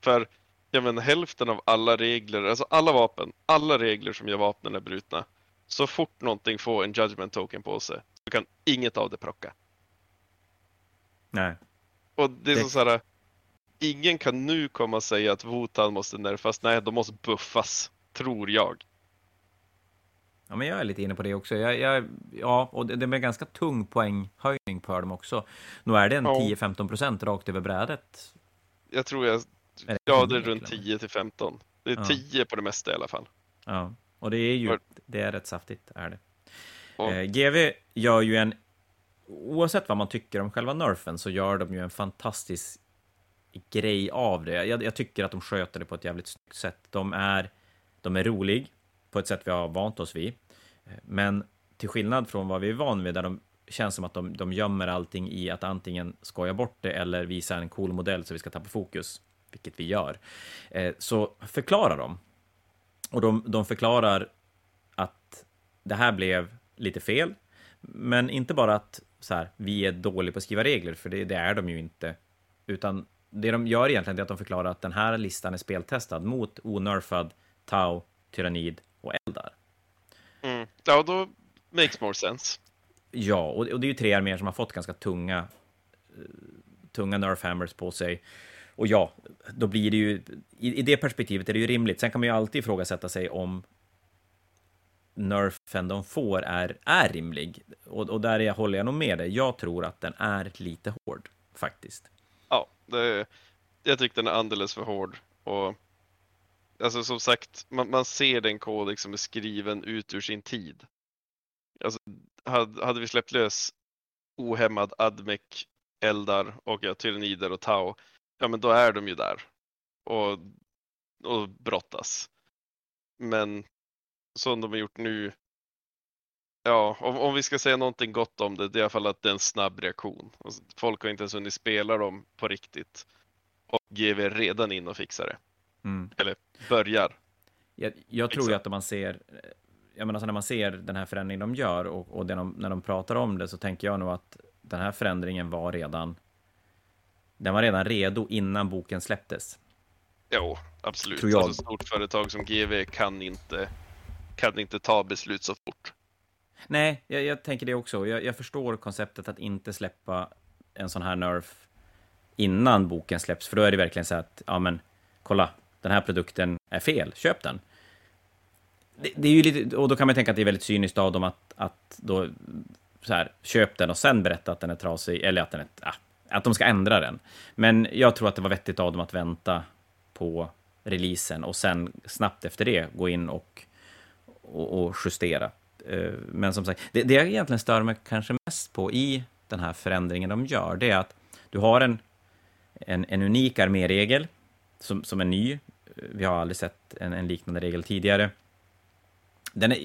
För ja, men hälften av alla regler, alltså alla vapen, alla regler som gör vapnen är brutna. Så fort någonting får en judgment token på sig så kan inget av det procka. Nej. Och det är det... så, så här, ingen kan nu komma och säga att Wotan måste nerfas. Nej, de måste buffas, tror jag. Ja, men jag är lite inne på det också. Jag, jag, ja, och det, det är en ganska tung poänghöjning på dem också. Nu är det en ja. 10-15 procent rakt över brädet. Jag tror jag, det ja det är runt 10 till 15. Det är ja. 10 på det mesta i alla fall. Ja, och det är ju, det är rätt saftigt, är det. Ja. Eh, GV gör ju en, oavsett vad man tycker om själva nerfen, så gör de ju en fantastisk grej av det. Jag, jag, tycker att de sköter det på ett jävligt snyggt sätt. De är, de är rolig på ett sätt vi har vant oss vid. Men till skillnad från vad vi är van vid, där de känns som att de, de gömmer allting i att antingen skoja bort det eller visa en cool modell så vi ska tappa fokus, vilket vi gör, eh, så förklarar de. Och de, de förklarar att det här blev lite fel, men inte bara att så här, vi är dåliga på att skriva regler, för det, det är de ju inte, utan det de gör egentligen är att de förklarar att den här listan är speltestad mot onerfad, Tau, Tyrannid och Eldar. Mm. Ja, då makes more sense. Ja, och, och det är ju tre arméer som har fått ganska tunga, uh, tunga nerf hammers på sig. Och ja, då blir det ju, i, i det perspektivet är det ju rimligt. Sen kan man ju alltid ifrågasätta sig om nerfen de får är, är rimlig. Och, och där jag håller jag nog med dig. Jag tror att den är lite hård, faktiskt. Det, jag tycker den är alldeles för hård. Och, alltså som sagt, man, man ser den kodex som liksom är skriven ut ur sin tid. Alltså, hade, hade vi släppt lös ohämmad Admec, Eldar och ja, Tyrannider och Tau, ja men då är de ju där och, och brottas. Men som de har gjort nu, ja, om, om vi ska säga någonting gott om det, det är i alla fall att det är en snabb reaktion. Alltså, folk har inte ens hunnit spela dem på riktigt. Och GV är redan in och fixar det. Mm. Eller börjar. Jag, jag tror ju att om man ser, jag menar, alltså när man ser den här förändringen de gör och, och de, när de pratar om det så tänker jag nog att den här förändringen var redan, den var redan redo innan boken släpptes. Jo, absolut. Tror jag. Alltså, stort företag som GV kan inte, kan inte ta beslut så fort. Nej, jag, jag tänker det också. Jag, jag, förstår konceptet att inte släppa en sån här nerf innan boken släpps, för då är det verkligen så att, ja men, kolla, den här produkten är fel, köp den. Det, det är ju lite, och då kan man tänka att det är väldigt cyniskt av dem att, att då, så här, köp den och sen berätta att den är trasig, eller att den är, ah, att de ska ändra den. Men jag tror att det var vettigt av dem att vänta på releasen och sen snabbt efter det gå in och, och, och justera. Eh, men som sagt, det, det jag egentligen stör mig kanske mest på i den här förändringen de gör, det är att du har en, en, en unik arméregel som, som är ny. Vi har aldrig sett en, en liknande regel tidigare. Den är,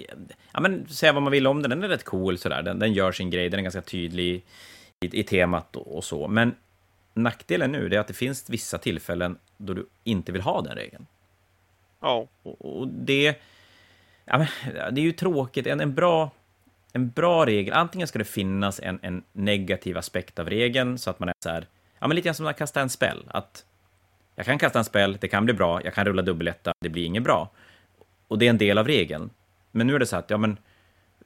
ja men säga vad man vill om den, den är rätt cool sådär. Den, den gör sin grej, den är ganska tydlig i, i temat och, och, så. Men nackdelen nu är att det finns vissa tillfällen då du inte vill ha den regeln. Ja. Och, och det ja, men, det är ju tråkigt. En, en, bra, en bra regel, antingen ska det finnas en, en negativ aspekt av regeln, så att man är så här, ja men lite grann som att kasta en spell, att Jag kan kasta en spel, det kan bli bra, jag kan rulla dubbeletta, det blir inget bra. Och det är en del av regeln. Men nu är det så att, ja men,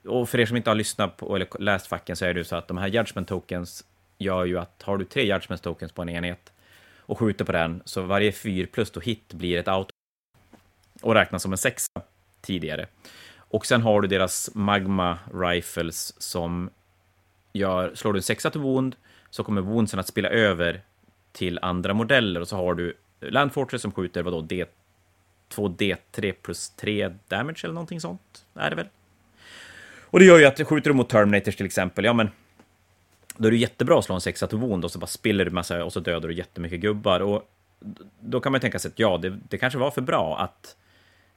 och för er som inte har lyssnat på eller läst facken så är det ju så att de här judgment tokens gör ju att har du tre judgment tokens på en enhet och skjuter på den, så varje 4 plus då hit blir ett auto och räknas som en sexa tidigare. Och sen har du deras magma rifles som gör, slår du en sexa till wound så kommer woundsen att spela över till andra modeller och så har du Land Fortress som skjuter vadå, D, 2D3 plus 3 damage eller någonting sånt, är det väl? Och det gör ju att skjuter du mot Terminators till exempel, ja men då är det jättebra att slå en sexa till wound och så bara spiller du massa och så dödar du jättemycket gubbar. Och då kan man tänka sig att ja, det, det kanske var för bra att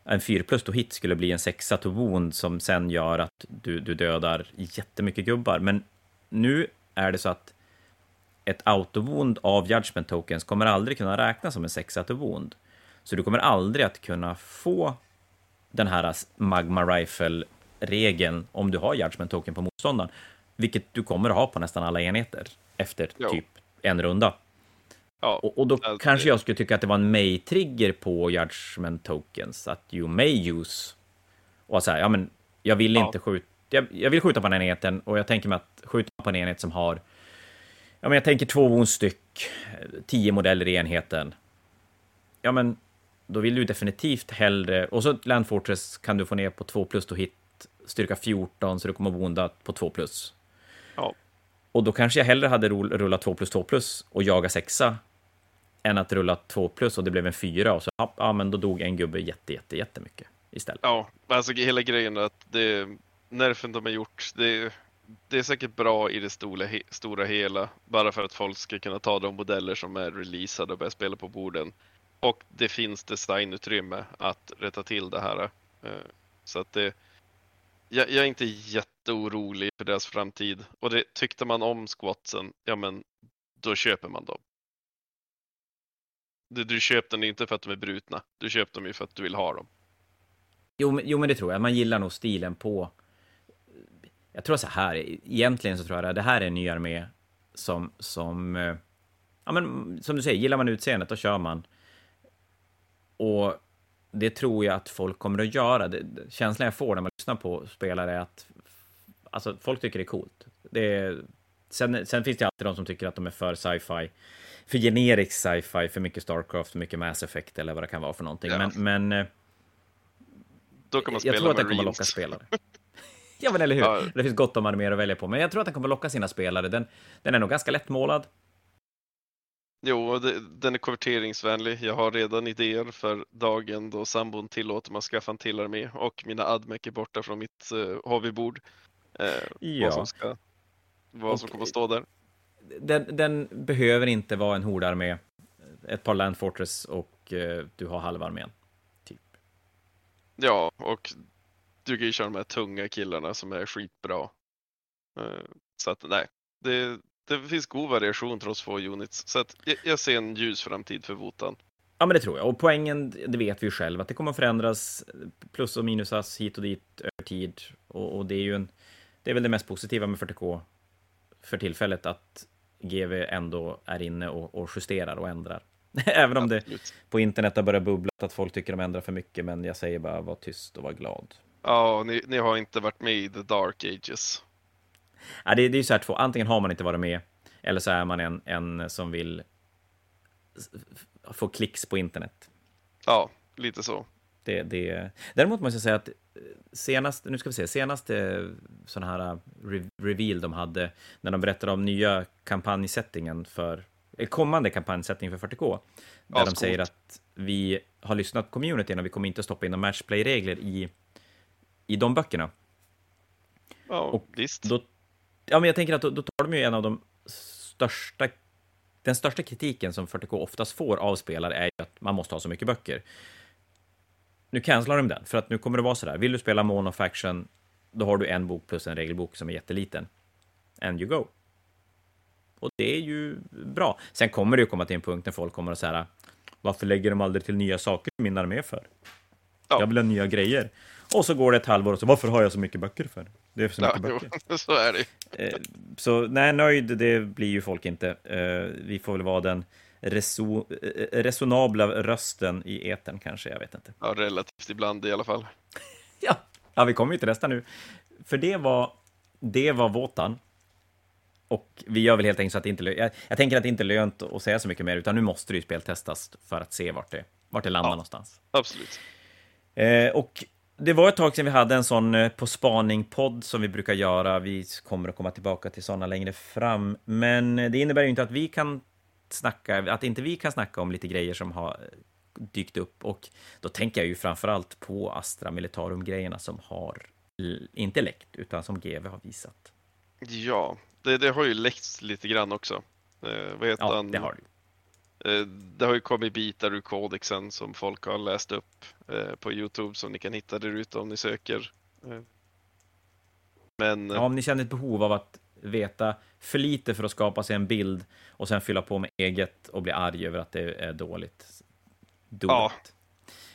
en 4 plus to hit skulle bli en sexa to wound som sen gör att du, du dödar jättemycket gubbar. Men nu är det så att ett auto-wound av judgment tokens kommer aldrig kunna räknas som en sexa to wound. Så du kommer aldrig att kunna få den här magma rifle-regeln om du har judgment token på motståndaren, vilket du kommer att ha på nästan alla enheter efter jo. typ en runda. Ja, och, och, då alltså, kanske jag skulle tycka att det var en may-trigger på judgment tokens, att you may use. Och så här, ja men jag vill ja. inte skjuta, jag, jag, vill skjuta på den enheten och jag tänker mig att skjuta på en enhet som har, ja men jag tänker två wounds styck, tio modeller i enheten. Ja men då vill du definitivt hellre, och så Land Fortress kan du få ner på 2 plus to hit, styrka 14, så du kommer bonda på 2 plus. Ja. Och då kanske jag hellre hade rullat 2 plus 2 plus och jaga sexa än att rulla två plus och det blev en fyra och så ja, men då dog en gubbe jätte, jätte, jättemycket istället. Ja, alltså hela grejen är att det, nerfen de har gjort, det, det är säkert bra i det stora, stora hela, bara för att folk ska kunna ta de modeller som är releasade och börja spela på borden. Och det finns designutrymme att rätta till det här. Eh, så att det, jag, jag är inte jätteorolig för deras framtid. Och det tyckte man om squatsen, ja men då köper man dem. Du, du köpte den inte för att de är brutna, du köpte dem ju för att du vill ha dem. Jo, men, jo, men det tror jag. Man gillar nog stilen på... Jag tror så här, egentligen så tror jag att det här är en ny armé som, som... Eh, ja, men som du säger, gillar man utseendet, då kör man. Och det tror jag att folk kommer att göra. Det, känslan jag får när man lyssnar på spelare är att alltså, folk tycker det är coolt. Det är, sen, sen finns det alltid de som tycker att de är för sci-fi, för generisk sci-fi, för mycket Starcraft, för mycket Mass Effect eller vad det kan vara för någonting. Ja. Men, men eh, Då kan man spela jag tror att det kommer att locka spelare. ja, men eller hur? Ja. Det finns gott om arméer att välja på, men jag tror att den kommer att locka sina spelare. Den, den är nog ganska lättmålad. Jo, det, den är konverteringsvänlig. Jag har redan idéer för dagen då sambon tillåter mig att skaffa en till armé och mina admec är borta från mitt uh, hobbybord. Uh, ja. Vad som, ska, vad som kommer att stå där. Den, den, behöver inte vara en hordarmé. Ett par Land Fortress och uh, du har halva armén. Typ. Ja, och du kan ju köra de här tunga killarna som är skitbra. Uh, så att nej, det, det finns god variation trots få units. Så att jag, jag ser en ljus framtid för Votan. Ja, men det tror jag. Och poängen, det vet vi ju själv, att det kommer förändras plus och minusas hit och dit över tid. Och, och, det är ju en, det är väl det mest positiva med 40K för tillfället, att GV ändå är inne och, och justerar och ändrar. Även om Absolut. det på internet har börjat bubbla att folk tycker de ändrar för mycket, men jag säger bara var tyst och var glad. Ja, ni, ni har inte varit med i the dark ages. Ja, det, det är ju så här två, antingen har man inte varit med, eller så är man en, en som vill få klicks på internet. Ja, lite så. Det, det, däremot måste jag säga att senast, nu ska vi se, senaste sån här uh, reveal de hade, när de berättade om nya kampanjsättningen för, kommande kampanjsättning för 40K, där ja, de säger att vi har lyssnat på communityn och vi kommer inte att stoppa in några matchplay-regler i, i de böckerna. Ja, och visst. Då Ja, men jag tänker att då, då tar de ju en av de största den största kritiken som 40K oftast får av spelare är ju att man måste ha så mycket böcker. Nu cancelar de den, för att nu kommer det vara så där. Vill du spela Mono Faction, då har du en bok plus en regelbok som är jätteliten. And you go. Och det är ju bra. Sen kommer det ju komma till en punkt när folk kommer att säga varför lägger de aldrig till nya saker i min armé för? Ja. Jag vill ha nya grejer. Och så går det ett halvår och så, varför har jag så mycket böcker för? Det är för så mycket ja, böcker. Jo, så är det eh, Så nej, nöjd, det blir ju folk inte. Eh, vi får väl vara den reso, eh, resonabla rösten i eten kanske, jag vet inte. Ja, relativt ibland i alla fall. Ja, ja vi kommer ju till nästa nu. För det var, det var Våtan. Och vi gör väl helt enkelt så att det inte jag, jag tänker att det inte är lönt att säga så mycket mer, utan nu måste det ju speltestas för att se vart det, vart det landar ja, någonstans. Absolut. Eh, och det var ett tag sedan vi hade en sån eh, På spaning-podd som vi brukar göra. Vi kommer att komma tillbaka till sådana längre fram. Men det innebär ju inte att vi kan snacka, att inte vi kan snacka om lite grejer som har dykt upp. Och då tänker jag ju framför allt på Astra Militarum-grejerna som har inte läckt, utan som GV har visat. Ja, det, det har ju läckts lite grann också. Eh, vad heter ja, han? det har det. Eh, det har ju kommit bitar ur kodexen som folk har läst upp eh, på Youtube som ni kan hitta där ute om ni söker. Eh, men... Ja, om ni känner ett behov av att veta för lite för att skapa sig en bild och sen fylla på med eget och bli arg över att det är dåligt. Do ja.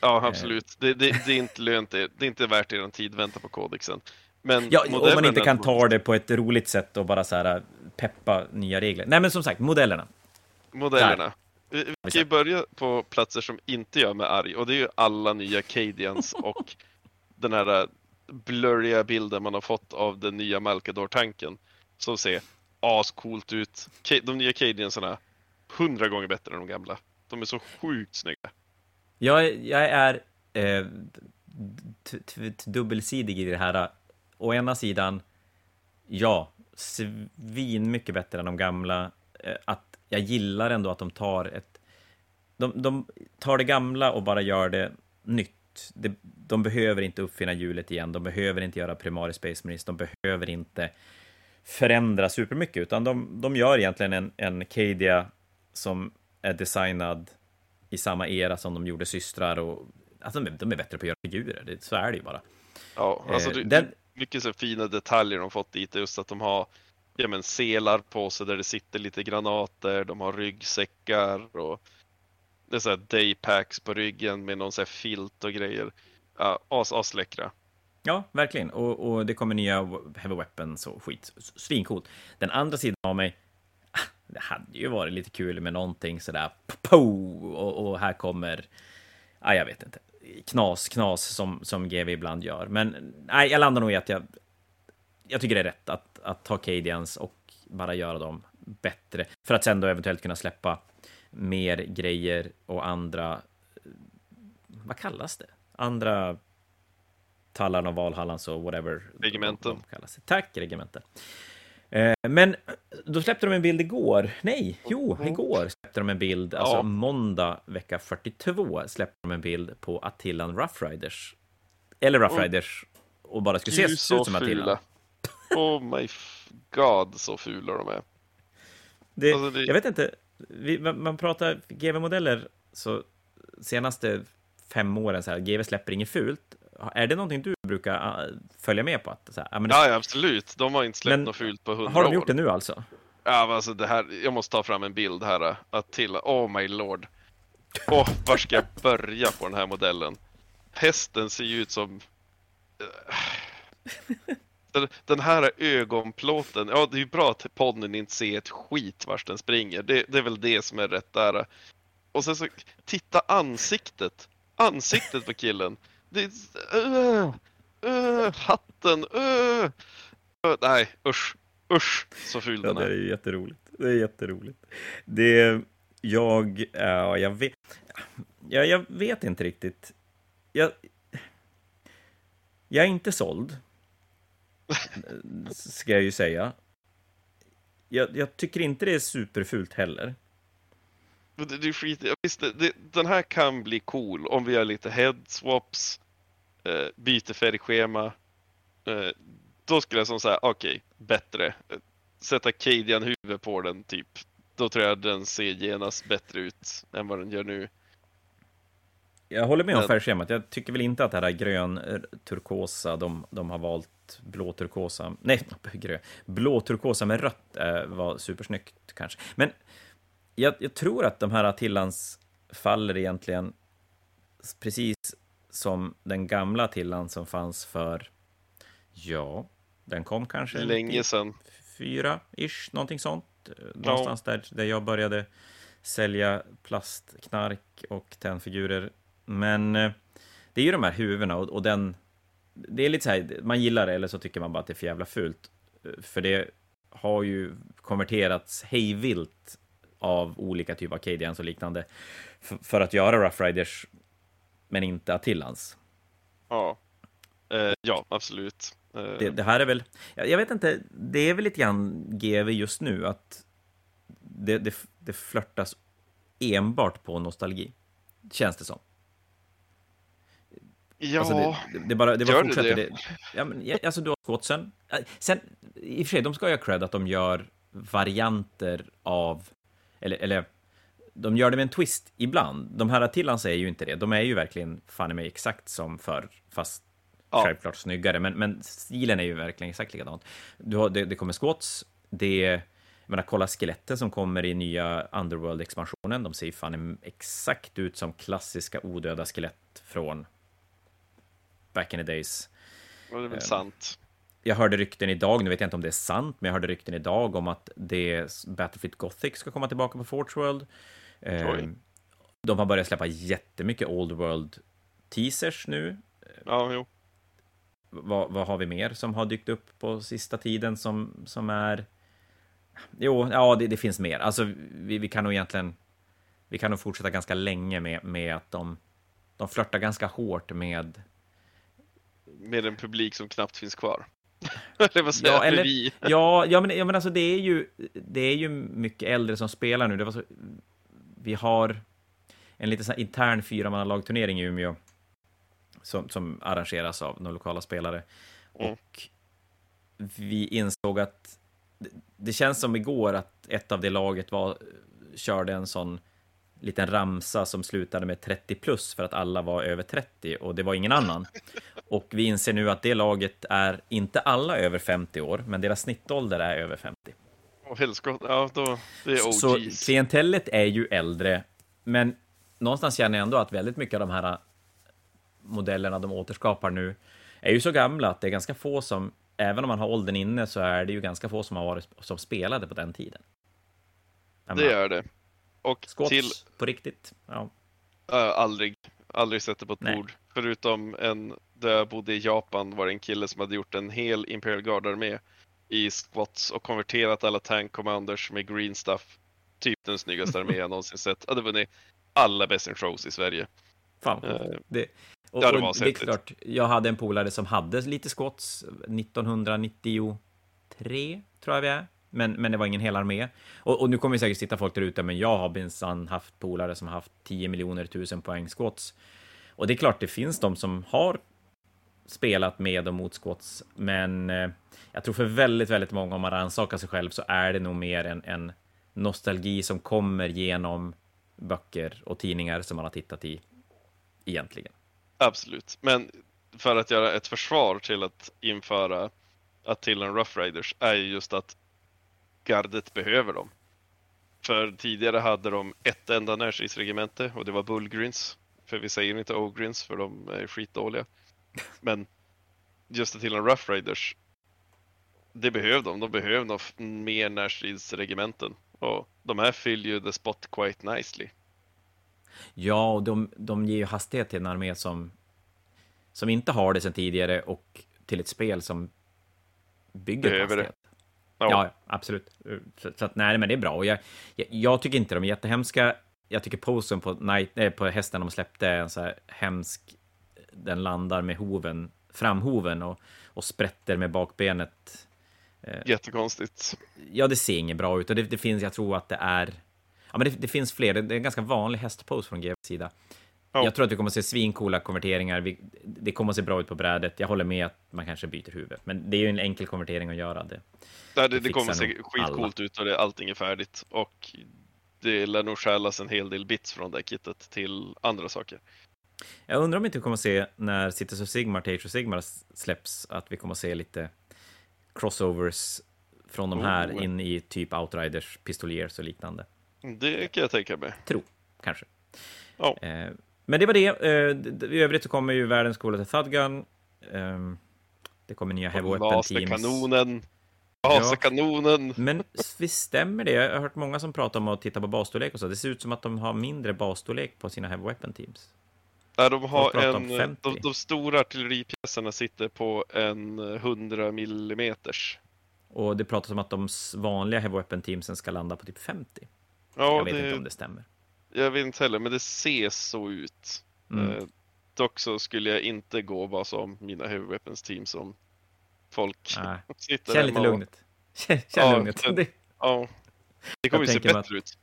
ja, absolut. Det, det, det, är inte lönt, det är inte värt er tid, vänta på kodexen. Men ja, om man inte kan ta det på ett roligt sätt och bara så här peppa nya regler. Nej, men som sagt, modellerna. Modellerna. Vi, vi kan ju börja på platser som inte gör mig arg och det är ju alla nya Cadians och den här blurriga bilden man har fått av den nya Malkador-tanken som ser ascoolt ut. De nya Cadiansarna hundra gånger bättre än de gamla. De är så sjukt snygga. Jag, jag är eh, dubbelsidig i det här. Å ena sidan, ja, svin mycket bättre än de gamla. Eh, att jag gillar ändå att de tar ett... De, de tar det gamla och bara gör det nytt. Det, de behöver inte uppfinna hjulet igen, de behöver inte göra Primaris Space Marines, de behöver inte förändra supermycket, utan de, de gör egentligen en, en Cadia som är designad i samma era som de gjorde systrar och alltså de, är, de är bättre på att göra figurer, det, så är det ju bara. Ja, alltså det, Den... mycket så fina detaljer de fått dit, just att de har ja, men selar på sig där det sitter lite granater, de har ryggsäckar och det är så här daypacks på ryggen med någon så här filt och grejer. Ja, as, asläckra. Ja, verkligen. Och, och, det kommer nya heavy weapons och skit. Svincoolt. Den andra sidan av mig, ah, det hade ju varit lite kul med någonting sådär, po, och, och här kommer, ja, jag vet inte, knas, knas som, som GV ibland gör. Men nej, jag landar nog i att jag, jag tycker det är rätt att, att ta Cadians och bara göra dem bättre. För att sen då eventuellt kunna släppa mer grejer och andra... Eh, vad kallas det? Andra Tallarn och Valhallans och whatever. Regementen. Tack, regementen. Eh, men då släppte de en bild igår. Nej, jo, mm. igår släppte de en bild. Alltså ja. måndag vecka 42 släppte de en bild på Attilan Rough Riders. Eller Rough Riders och bara skulle se ut som Attilan. Oh my god, så fula de är. Det, alltså det... Jag vet inte, vi, man pratar GV-modeller så senaste fem åren, så här, GV släpper inget fult. Är det någonting du brukar uh, följa med på? Att, så här, men, ja, absolut. De har inte släppt men, något fult på hundra år. Har de gjort det nu alltså? Ja, alltså det här, jag måste ta fram en bild här. Uh, att till, oh my lord. Åh, oh, var ska jag börja på den här modellen? Hästen ser ju ut som... Den här ögonplåten, ja det är ju bra att podden inte ser ett skit vars den springer. Det, det, är väl det som är rätt där. Och sen så, titta ansiktet. Ansiktet på killen. Det är, uh, uh, hatten, uh, nej usch, usch så ful ja, den är. Det är jätteroligt. Det är jätteroligt. Det, jag, ja, jag vet, ja, jag vet inte riktigt. Jag, jag är inte såld ska jag ju säga. Jag, jag, tycker inte det är superfult heller. Det, det är skit, visst, det, den här kan bli cool om vi gör lite headswaps, eh, byter färgschema. Eh, då skulle jag som säga, okej, okay, bättre. Sätta Cadian huvud på den typ. Då tror jag den ser genast bättre ut än vad den gör nu. Jag håller med om färgschemat. Jag tycker väl inte att det här grön turkosa de, de har valt blå turkosa, nej, grön, blå turkosa med rött eh, var supersnyggt kanske. Men jag, jag tror att de här Attillans faller egentligen precis som den gamla Attilan som fanns för, ja, den kom kanske länge sedan. Fyra, ish, någonting sånt. Någonstans där, där jag började sälja plastknark och tennfigurer. Men eh, det är ju de här huvudena och, och den... Det är lite så här, man gillar det eller så tycker man bara att det är för jävla fult. För det har ju konverterats hejvilt av olika typer av Cadians och liknande för, att göra Rough Riders, men inte Attillans. Ja, eh, ja absolut. Eh. Det, det, här är väl, jag, vet inte, det är väl lite grann GV just nu att det, det, det flörtas enbart på nostalgi, känns det som. Ja, alltså det, det, bara, det bara gör fortsätter. det det? Ja, men, alltså du har Scottsen. Äh, sen, i och för sig, de ska ju ha cred att de gör varianter av, eller, eller de gör det med en twist ibland. De här Attillans är ju inte det. De är ju verkligen fan mig exakt som förr, fast ja. självklart snyggare. Men, men stilen är ju verkligen exakt likadant. Du har, det, det kommer squats, det jag menar, kolla skeletten som kommer i nya Underworld-expansionen. De ser fan exakt ut som klassiska odöda skelett från back in the days. Ja, det är väl um, sant. Jag hörde rykten idag, nu vet jag inte om det är sant, men jag hörde rykten idag om att det Battlefield Gothic ska komma tillbaka på Forge World. Um, de har börjat släppa jättemycket Old World teasers nu. Ja, jo. Vad, vad har vi mer som har dykt upp på sista tiden som, som är... Jo, ja, det, det finns mer. Alltså, vi, vi kan nog egentligen... Vi kan nog fortsätta ganska länge med, med att de, de flörtar ganska hårt med med en publik som knappt finns kvar. Eller vad säger ja, eller, vi? ja, ja, men, ja, men alltså det är, ju, det är ju mycket äldre som spelar nu. Det var så, vi har en liten sån intern fyramannalagturnering i Umeå som, som arrangeras av några lokala spelare. Mm. Och vi insåg att det, det känns som igår att ett av det laget var, körde en sån liten ramsa som slutade med 30 plus för att alla var över 30 och det var ingen annan. Och vi inser nu att det laget är inte alla över 50 år, men deras snittålder är över 50. Och helskott, ja då, det är OGs. Så klientellet är ju äldre, men någonstans känner jag ändå att väldigt mycket av de här modellerna de återskapar nu är ju så gamla att det är ganska få som, även om man har åldern inne, så är det ju ganska få som har varit som spelade på den tiden. Det är det. Och Skots till... på riktigt? Ja. Uh, aldrig. Aldrig sett det på ett Nej. bord. Förutom en, där jag bodde i Japan var det en kille som hade gjort en hel Imperial Guard-armé i squats och konverterat alla tank commanders med green stuff. Typ den snyggaste armé jag någonsin sett. Hade vunnit alla best in shows i Sverige. Fan. Uh, det, och, ja, det var och det är klart, jag hade en polare som hade lite squats 1993, tror jag vi är. Men, men det var ingen hel armé. Och, och nu kommer vi säkert sitta folk där ute, men jag har minsann haft polare som har haft 10 miljoner tusen poäng squats. Och det är klart, det finns de som har spelat med och mot squats, men eh, jag tror för väldigt, väldigt många, om man rannsakar sig själv, så är det nog mer en, en nostalgi som kommer genom böcker och tidningar som man har tittat i egentligen. Absolut, men för att göra ett försvar till att införa att till en Rough Riders är ju just att gardet behöver dem. För tidigare hade de ett enda närstridsregemente och det var Bullgrins. För vi säger inte Ogrins för de är skitdåliga. Men just till en Rough Raiders, det behöver de. De behöver nog mer närstridsregementen. Och de här fyller ju the spot quite nicely. Ja, och de, de ger ju hastighet till en armé som, som inte har det sedan tidigare och till ett spel som bygger behöver på hastighet. Ja, ja absolut. Så, så, att, nej, men det är bra. Och jag, jag, jag, tycker inte de är jättehemska. Jag tycker posen på, night, äh, på hästen de släppte är en så här hemsk. Den landar med hoven, framhoven och, och sprätter med bakbenet. Eh, Jättekonstigt. Ja, det ser inget bra ut och det, det finns, jag tror att det är. Ja, men det, det finns fler. Det är en ganska vanlig hästpose från GVs sida. Oh. Jag tror att vi kommer att se svincoola konverteringar. Vi, det kommer att se bra ut på brädet. Jag håller med att man kanske byter huvud, men det är ju en enkel konvertering att göra. Det, det, det, det kommer att se skitcoolt ut och det, allting är färdigt. Och det lär nog stjälas en hel del bits från det kittet till andra saker. Jag undrar om inte vi kommer att se när Cities of Sigmar, Age of Sigmar släpps, att vi kommer att se lite crossovers från de här oh. in i typ Outriders, Pistoliers och liknande. Det kan jag tänka mig. Tro, kanske. Oh. Eh, men det var det. Eh, I övrigt så kommer ju världens coolaste Thudgun. Eh, det kommer nya Heavy Weapon Teams. kanonen. Laserkanonen! Men visst stämmer det? Jag har hört många som pratar om att titta på basstorlek och så. Det ser ut som att de har mindre basstorlek på sina Heavy Weapon Teams. Ja, de har en, 50. de, de stora artilleripjäserna sitter på en 100 millimeters. Och det pratas om att de vanliga Heavy Weapon Teamsen ska landa på typ 50. Ja, jag vet det, inte om det stämmer. Jag vet inte heller, men det ser så ut. Mm. Eh, dock så skulle jag inte gå bara som mina Heavy Weapons team som folk Nej. sitter Känn lite och- lugnet. Känn, känn Ja, lugnet. Det, Ja. Det kommer ju se bättre ut.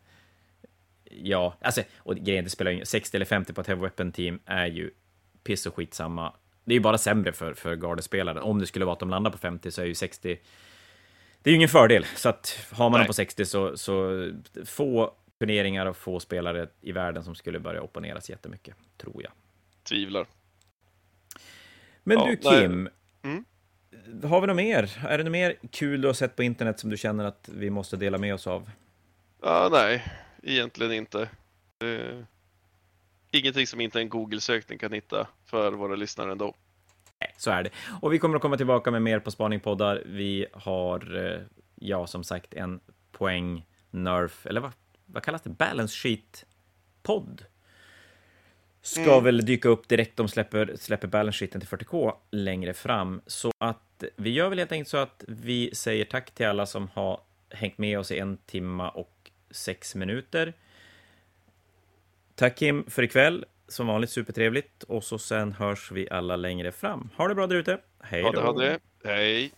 ja, alltså, och grejen, det spelar ingen 60 eller 50 på ett Heavy Weapon Team är ju piss och skitsamma. Det är ju bara sämre för, för gardespelaren. Om det skulle vara att de landar på 50 så är ju 60... Det är ju ingen fördel. Så att har man Nej. dem på 60 så, så få turneringar och få spelare i världen som skulle börja opponeras jättemycket, tror jag. Tvivlar. Men Ja, du. Kim, Mm. har vi något mer? Är det något mer kul du har sett på internet som du känner att vi måste dela med oss av? Ja, nej, egentligen inte. Eh, ingenting som inte en Google-sökning kan hitta för våra lyssnare ändå. Nej, så är det. Och vi kommer att komma tillbaka med mer på Spaningpoddar. Vi har, eh, ja, som sagt, en poäng nerf, eller vad, vad kallas det? Balance sheet-podd. Ska Mm. väl dyka upp direkt de släpper, släpper balance sheeten till 40K längre fram. Så att vi gör väl helt enkelt så att vi säger tack till alla som har hängt med oss i en timma och sex minuter. Tack Kim för ikväll. Som vanligt supertrevligt. Och så sen hörs vi alla längre fram. Ha det bra där ute. Hej Ha då. det, ha det. Hej!